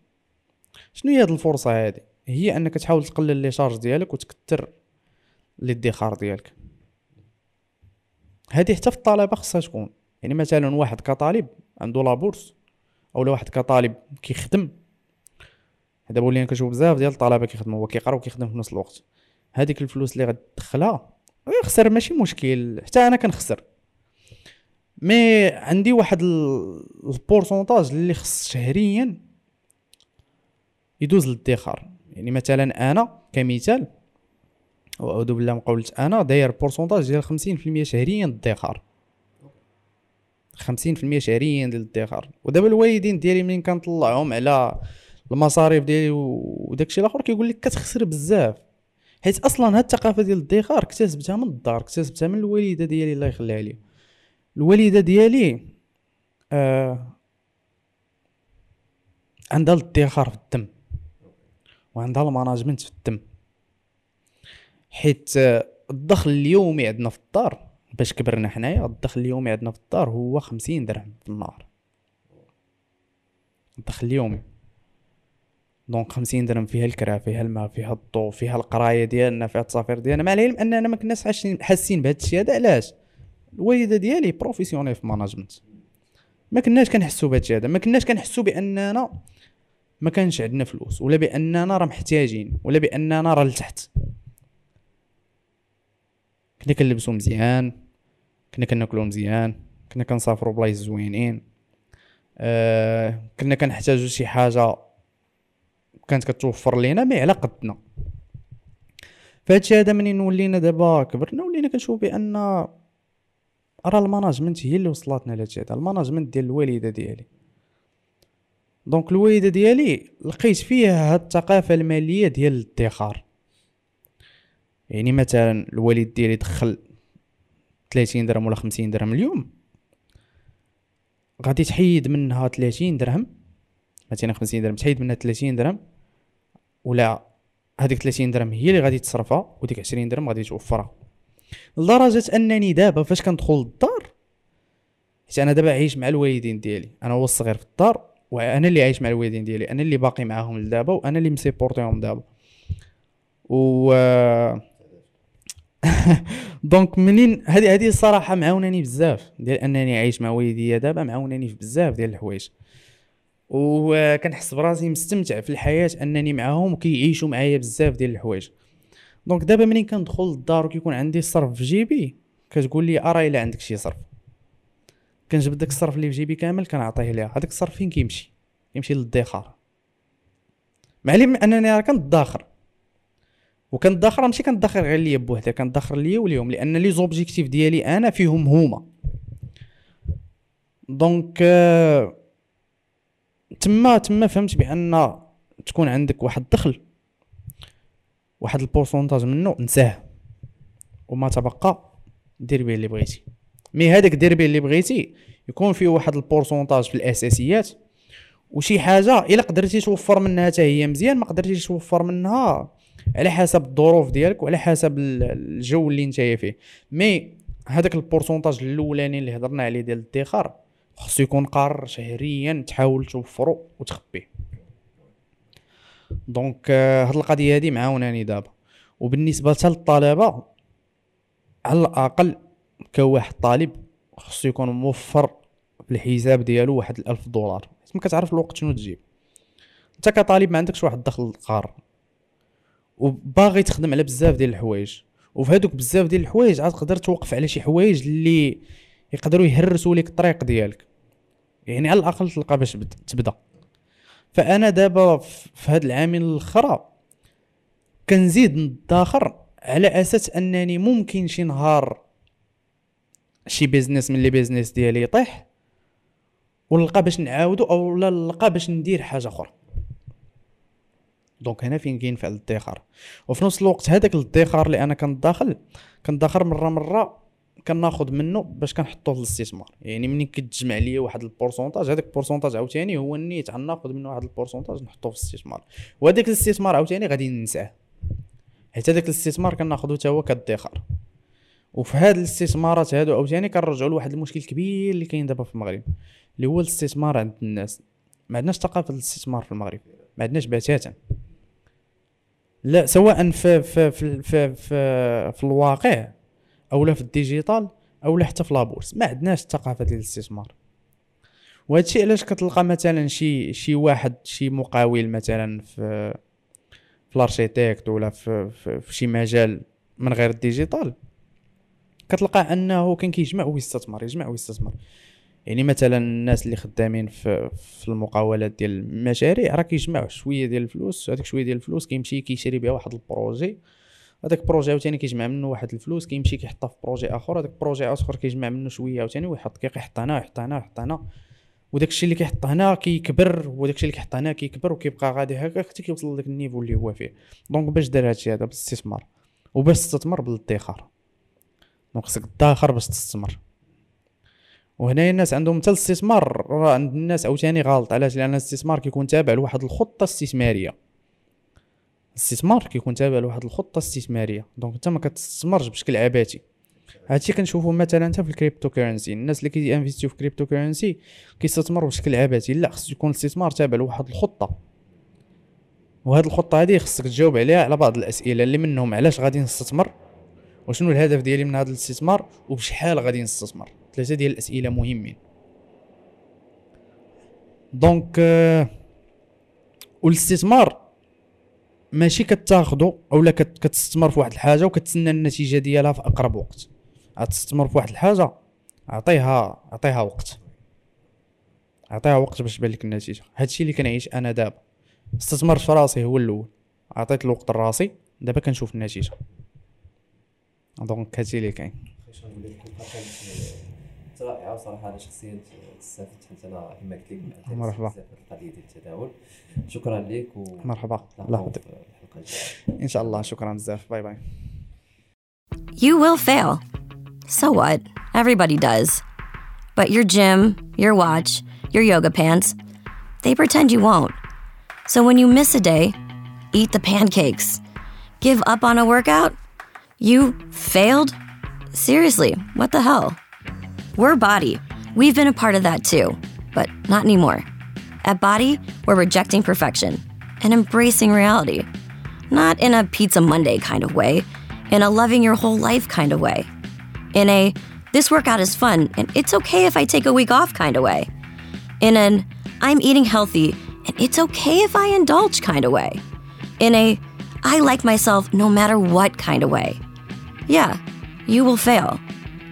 شنو هي هاد الفرصة هادي؟ هي أنك تحاول تقلل لي شارج ديالك وتكثر الادخار ديالك. هادي حتى في الطلبة خصها تكون. يعني مثلا واحد كطالب عنده لابورس أو واحد كطالب كيخدم. دابا ولينا كنشوف بزاف ديال الطلبة كيخدموا هو كيقرأ وكيخدم في نفس الوقت. هذيك الفلوس اللي غتدخلها يخسر ماشي مشكل حتى أنا كنخسر. mais عندي واحد ال- ال pourcentage اللي خص شهريا يدوز للادخار. يعني مثلا أنا كمثال وأعوذ بالله من قولة أنا داير pourcentage ديال 50% شهريا للادخار 50% شهريا ديال الادخار ودابا الوالدين ديالي منين كنطلعهم على المصاريف ديالي وداكشي الآخر كيقول لك كتخسر بزاف. حيت أصلا هاد الثقافة ديال الادخار اكتسبتها من الدار اكتسبتها من الوالدة ديالي الله يخليها لي. الوالدة ديالي آه عندها الادخار في الدم وعندها ال management في الدم. حيت الدخل اليومي عندنا في الدار باش كبرنا حنايا الدخل اليومي عندنا في الدار هو خمسين درهم في النهار. الدخل اليومي. donc خمسين درهم فيها الكرا فيها الماء فيها الضوء فيها القراية ديالنا فيها التصافير ديالنا. مع العلم أننا ما كناش حاسين بهذا الشيء هذا علاش؟ الوالدة ديالي professionnelle في management ما كناش كنحسوا بهذا الشيء هذا ما كناش كنحسوا بأننا ما كانش عندنا فلوس ولا بأننا راه محتاجين ولا بأننا راه لتحت. كنا كنلبسو مزيان كنا كناكلو مزيان كنا كنسافرو بلايص زوينين. آه كنا كنحتاجو شي حاجة كانت كتوفر لينا mais على قدنا. فهادشي هذا منين ولينا دابا؟ كبرنا ولينا كنشوف بأن راه ال management هي اللي وصلتنا لهادشي هذا ال management ديال الوالدة ديالي. donc الوالدة ديالي لقيت فيها هاد الثقافة المالية ديال الادخار. يعني مثلا الوالد ديالي دخل 30 درهم ولا 50 درهم اليوم. غادي تحيد منها 30 درهم. مثلا 50 درهم تحيد منها 30 درهم. ولا هذيك 30 درهم هي اللي غادي تصرفها وديك 20 درهم غادي توفرها. لدرجة أنني دابا فاش كندخل للدار حيت أنا دابا عايش مع الوالدين ديالي. أنا هو الصغير في الدار وأنا اللي عايش مع الوالدين ديالي. أنا اللي باقي معاهم لدابا وأنا اللي مسيبورتيهم دابا. و دونك منين هذه هذه الصراحه معاوناني بزاف ديال أنني عايش مع والديا دابا معاوناني في بزاف ديال الحوايج. وكنحس براسي مستمتع في الحياة أنني معاهم وكيعيشوا معايا بزاف ديال الحوايج. donc دابا منين كندخل للدار وكيكون عندي الصرف في جيبي كتقول لي أرى إلا عندك شي صرف. كنجبد داك الصرف اللي في جيبي كامل كنعطيه ليها. هذاك الصرف فين كيمشي؟ يمشي للادخار مع العلم أنني راه كندخر وكندخر ماشي كندخر غير ليا بوحدها كندخر ليا وليهم لأن les objectifs ديالي أنا فيهم هما. donc آه، تما تما فهمت بأن تكون عندك واحد الدخل واحد ال pourcentage منه نساه وما تبقى دير به اللي بغيتي. mais هذاك دير به اللي بغيتي يكون فيه واحد ال pourcentage في الأساسيات. وشي حاجة إلا قدرتي توفر منها حتى هي مزيان ما قدرتيش توفر منها على حسب الظروف ديالك وعلى حسب ال- الجو اللي انت فيه. mais هذاك ال pourcentage الاولاني اللي هضرنا عليه ديال الادخار خصو يكون قار شهريا تحاول توفرو وتخبيه. donc آه، هاد القضية هادي معاوناني دابا. وبالنسبة حتى للطلبة على الأقل كواحد طالب خصو يكون موفر في الحساب ديالو واحد الألف دولار. ما كتعرف الوقت شنو تجيب. انت كطالب ما عندكش واحد الدخل قار وباغي تخدم على بزاف ديال الحوايج. وفي هادوك بزاف ديال الحوايج عاد تقدر توقف على شي حوايج اللي يقدروا يهرسوا لك الطريق ديالك. يعني على الأقل تلقى باش بد- تبدا. فأنا دابا في هاد العامين الأخرى كنزيد ندخر على أساس أنني ممكن شي نهار شي business من les business ديالي يطيح ونلقى باش نعاودو أو لا نلقى باش ندير حاجة أخرى. donc هنا فين كاين فعل الادخار وفي نفس الوقت هذاك الادخار اللي أنا كندخل كندخر مرة مرة كناخذ منه باش كنحطوه الاستثمار. يعني ملي كتجمع ليا واحد ال pourcentage هذاك ال pourcentage عاوتاني هو النيت غناخذ منه واحد ال pourcentage نحطوه في الاستثمار. وهذاك الاستثمار عاوتاني غادي ننساه. حيت هذاك الاستثمار كناخذو حتى هو كادخار. وفي هاد الاستثمارات هادو عاوتاني كنرجعوا لواحد المشكل كبير اللي كاين دابا في المغرب اللي هو الاستثمار عند الناس. ما عندناش ثقافة الاستثمار في المغرب ما عندناش بتاتا. لا سواء في في في في, في, في الواقع أو لا في ال digital أو لا حتى في la bourse. ما عندناش الثقافة ديال الاستثمار. وهذا الشيء علاش كتلقى مثلا شي شي واحد شي مقاول مثلا في في ال architecte ولا في, في, في شي مجال من غير ال digital كتلقى أنه كان كيجمع ويستثمر يجمع ويستثمر. يعني مثلا الناس اللي خدامين في في المقاولات ديال المشاريع راه كيجمعوا شوية ديال الفلوس هذيك شوية ديال الفلوس كيمشي كيشري بها واحد ال projet. هذاك ال projet عاوتاني كيجمع منه واحد الفلوس كيمشي كيحطها في projet آخر هذاك ال projet آخر كيجمع منه شوية عاوتاني ويحط كيحط هنا يحط هنا يحط هنا. وداك الشيء اللي كيحط هنا كيكبر وداك الشيء اللي كيحط هنا كيكبر وكيبقى غادي هكا حتى كيوصل لذاك ال niveau اللي هو فيه. donc باش دار هادشي هذا بالاستثمار وباش تستثمر بالادخار donc خصك تدخر باش تستثمر. وهنا الناس عندهم حتى الاستثمار. راه عند الناس عاوتاني غلط علاش؟ لأن الاستثمار كيكون تابع لواحد الخطة استثمارية. الاستثمار كيكون تابع لواحد الخطة استثمارية. donc أنت ما كتستثمرش بشكل عبثي. هادشي كنشوفو مثلا حتى في ال cryptocurrency الناس اللي كي investiو في cryptocurrency كيستثمروا بشكل عبثي. لا خص يكون الاستثمار تابع لواحد الخطة. وهاد الخطة هذه خصك تجاوب عليها على بعض الأسئلة اللي منهم. علاش غادي نستثمر؟ وشنو الهدف ديالي من هذا الاستثمار؟ وبشحال غادي نستثمر؟ ثلاثة ديال الأسئلة مهمين دونك آه، والاستثمار ماشي كتاخدو اولا كت- كتستثمر في واحد الحاجة وكتسنى النتيجة ديالها في أقرب وقت. غتستثمر في واحد الحاجة عطيها عطيها وقت. عطيها وقت باش تبان لك النتيجة. هادشي اللي كنعيش أنا دابا. استثمرت في راسي هو الأول. عطيت الوقت لراسي دابا كنشوف النتيجة. donc هادشي اللي كاين. واش نقول لك الحلقه كانت رائعه صراحه انا شخصيا استفدت حيت انا كما قلت لك معترف مرحبا. بزاف في القضيه ديال التداول شكرا لك و مرحبا الله نلقاو يحفظك في الحلقه الجايه ان شاء الله شكرا بزاف باي باي You will fail. So what? Everybody does. But your gym, your watch, your yoga pants, they pretend you won't. So when you miss a day, eat the pancakes. Give up on a workout? You failed? Seriously, what the hell? We're Body. We've been a part of that too, but not anymore. At Body, we're rejecting perfection and embracing reality. Not in a Pizza Monday kind of way, in a loving your whole life kind of way. In a this workout is fun and it's okay if I take a week off kind of way. In an I'm eating healthy and it's okay if I indulge kind of way. In a I like myself no matter what kind of way. Yeah, you will fail.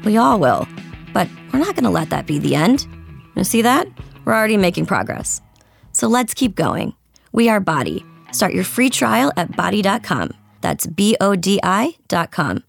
We all will. But we're not going to let that be the end. You see that? We're already making progress. So let's keep going. We are Body. Start your free trial at body.com. That's B O D I.com.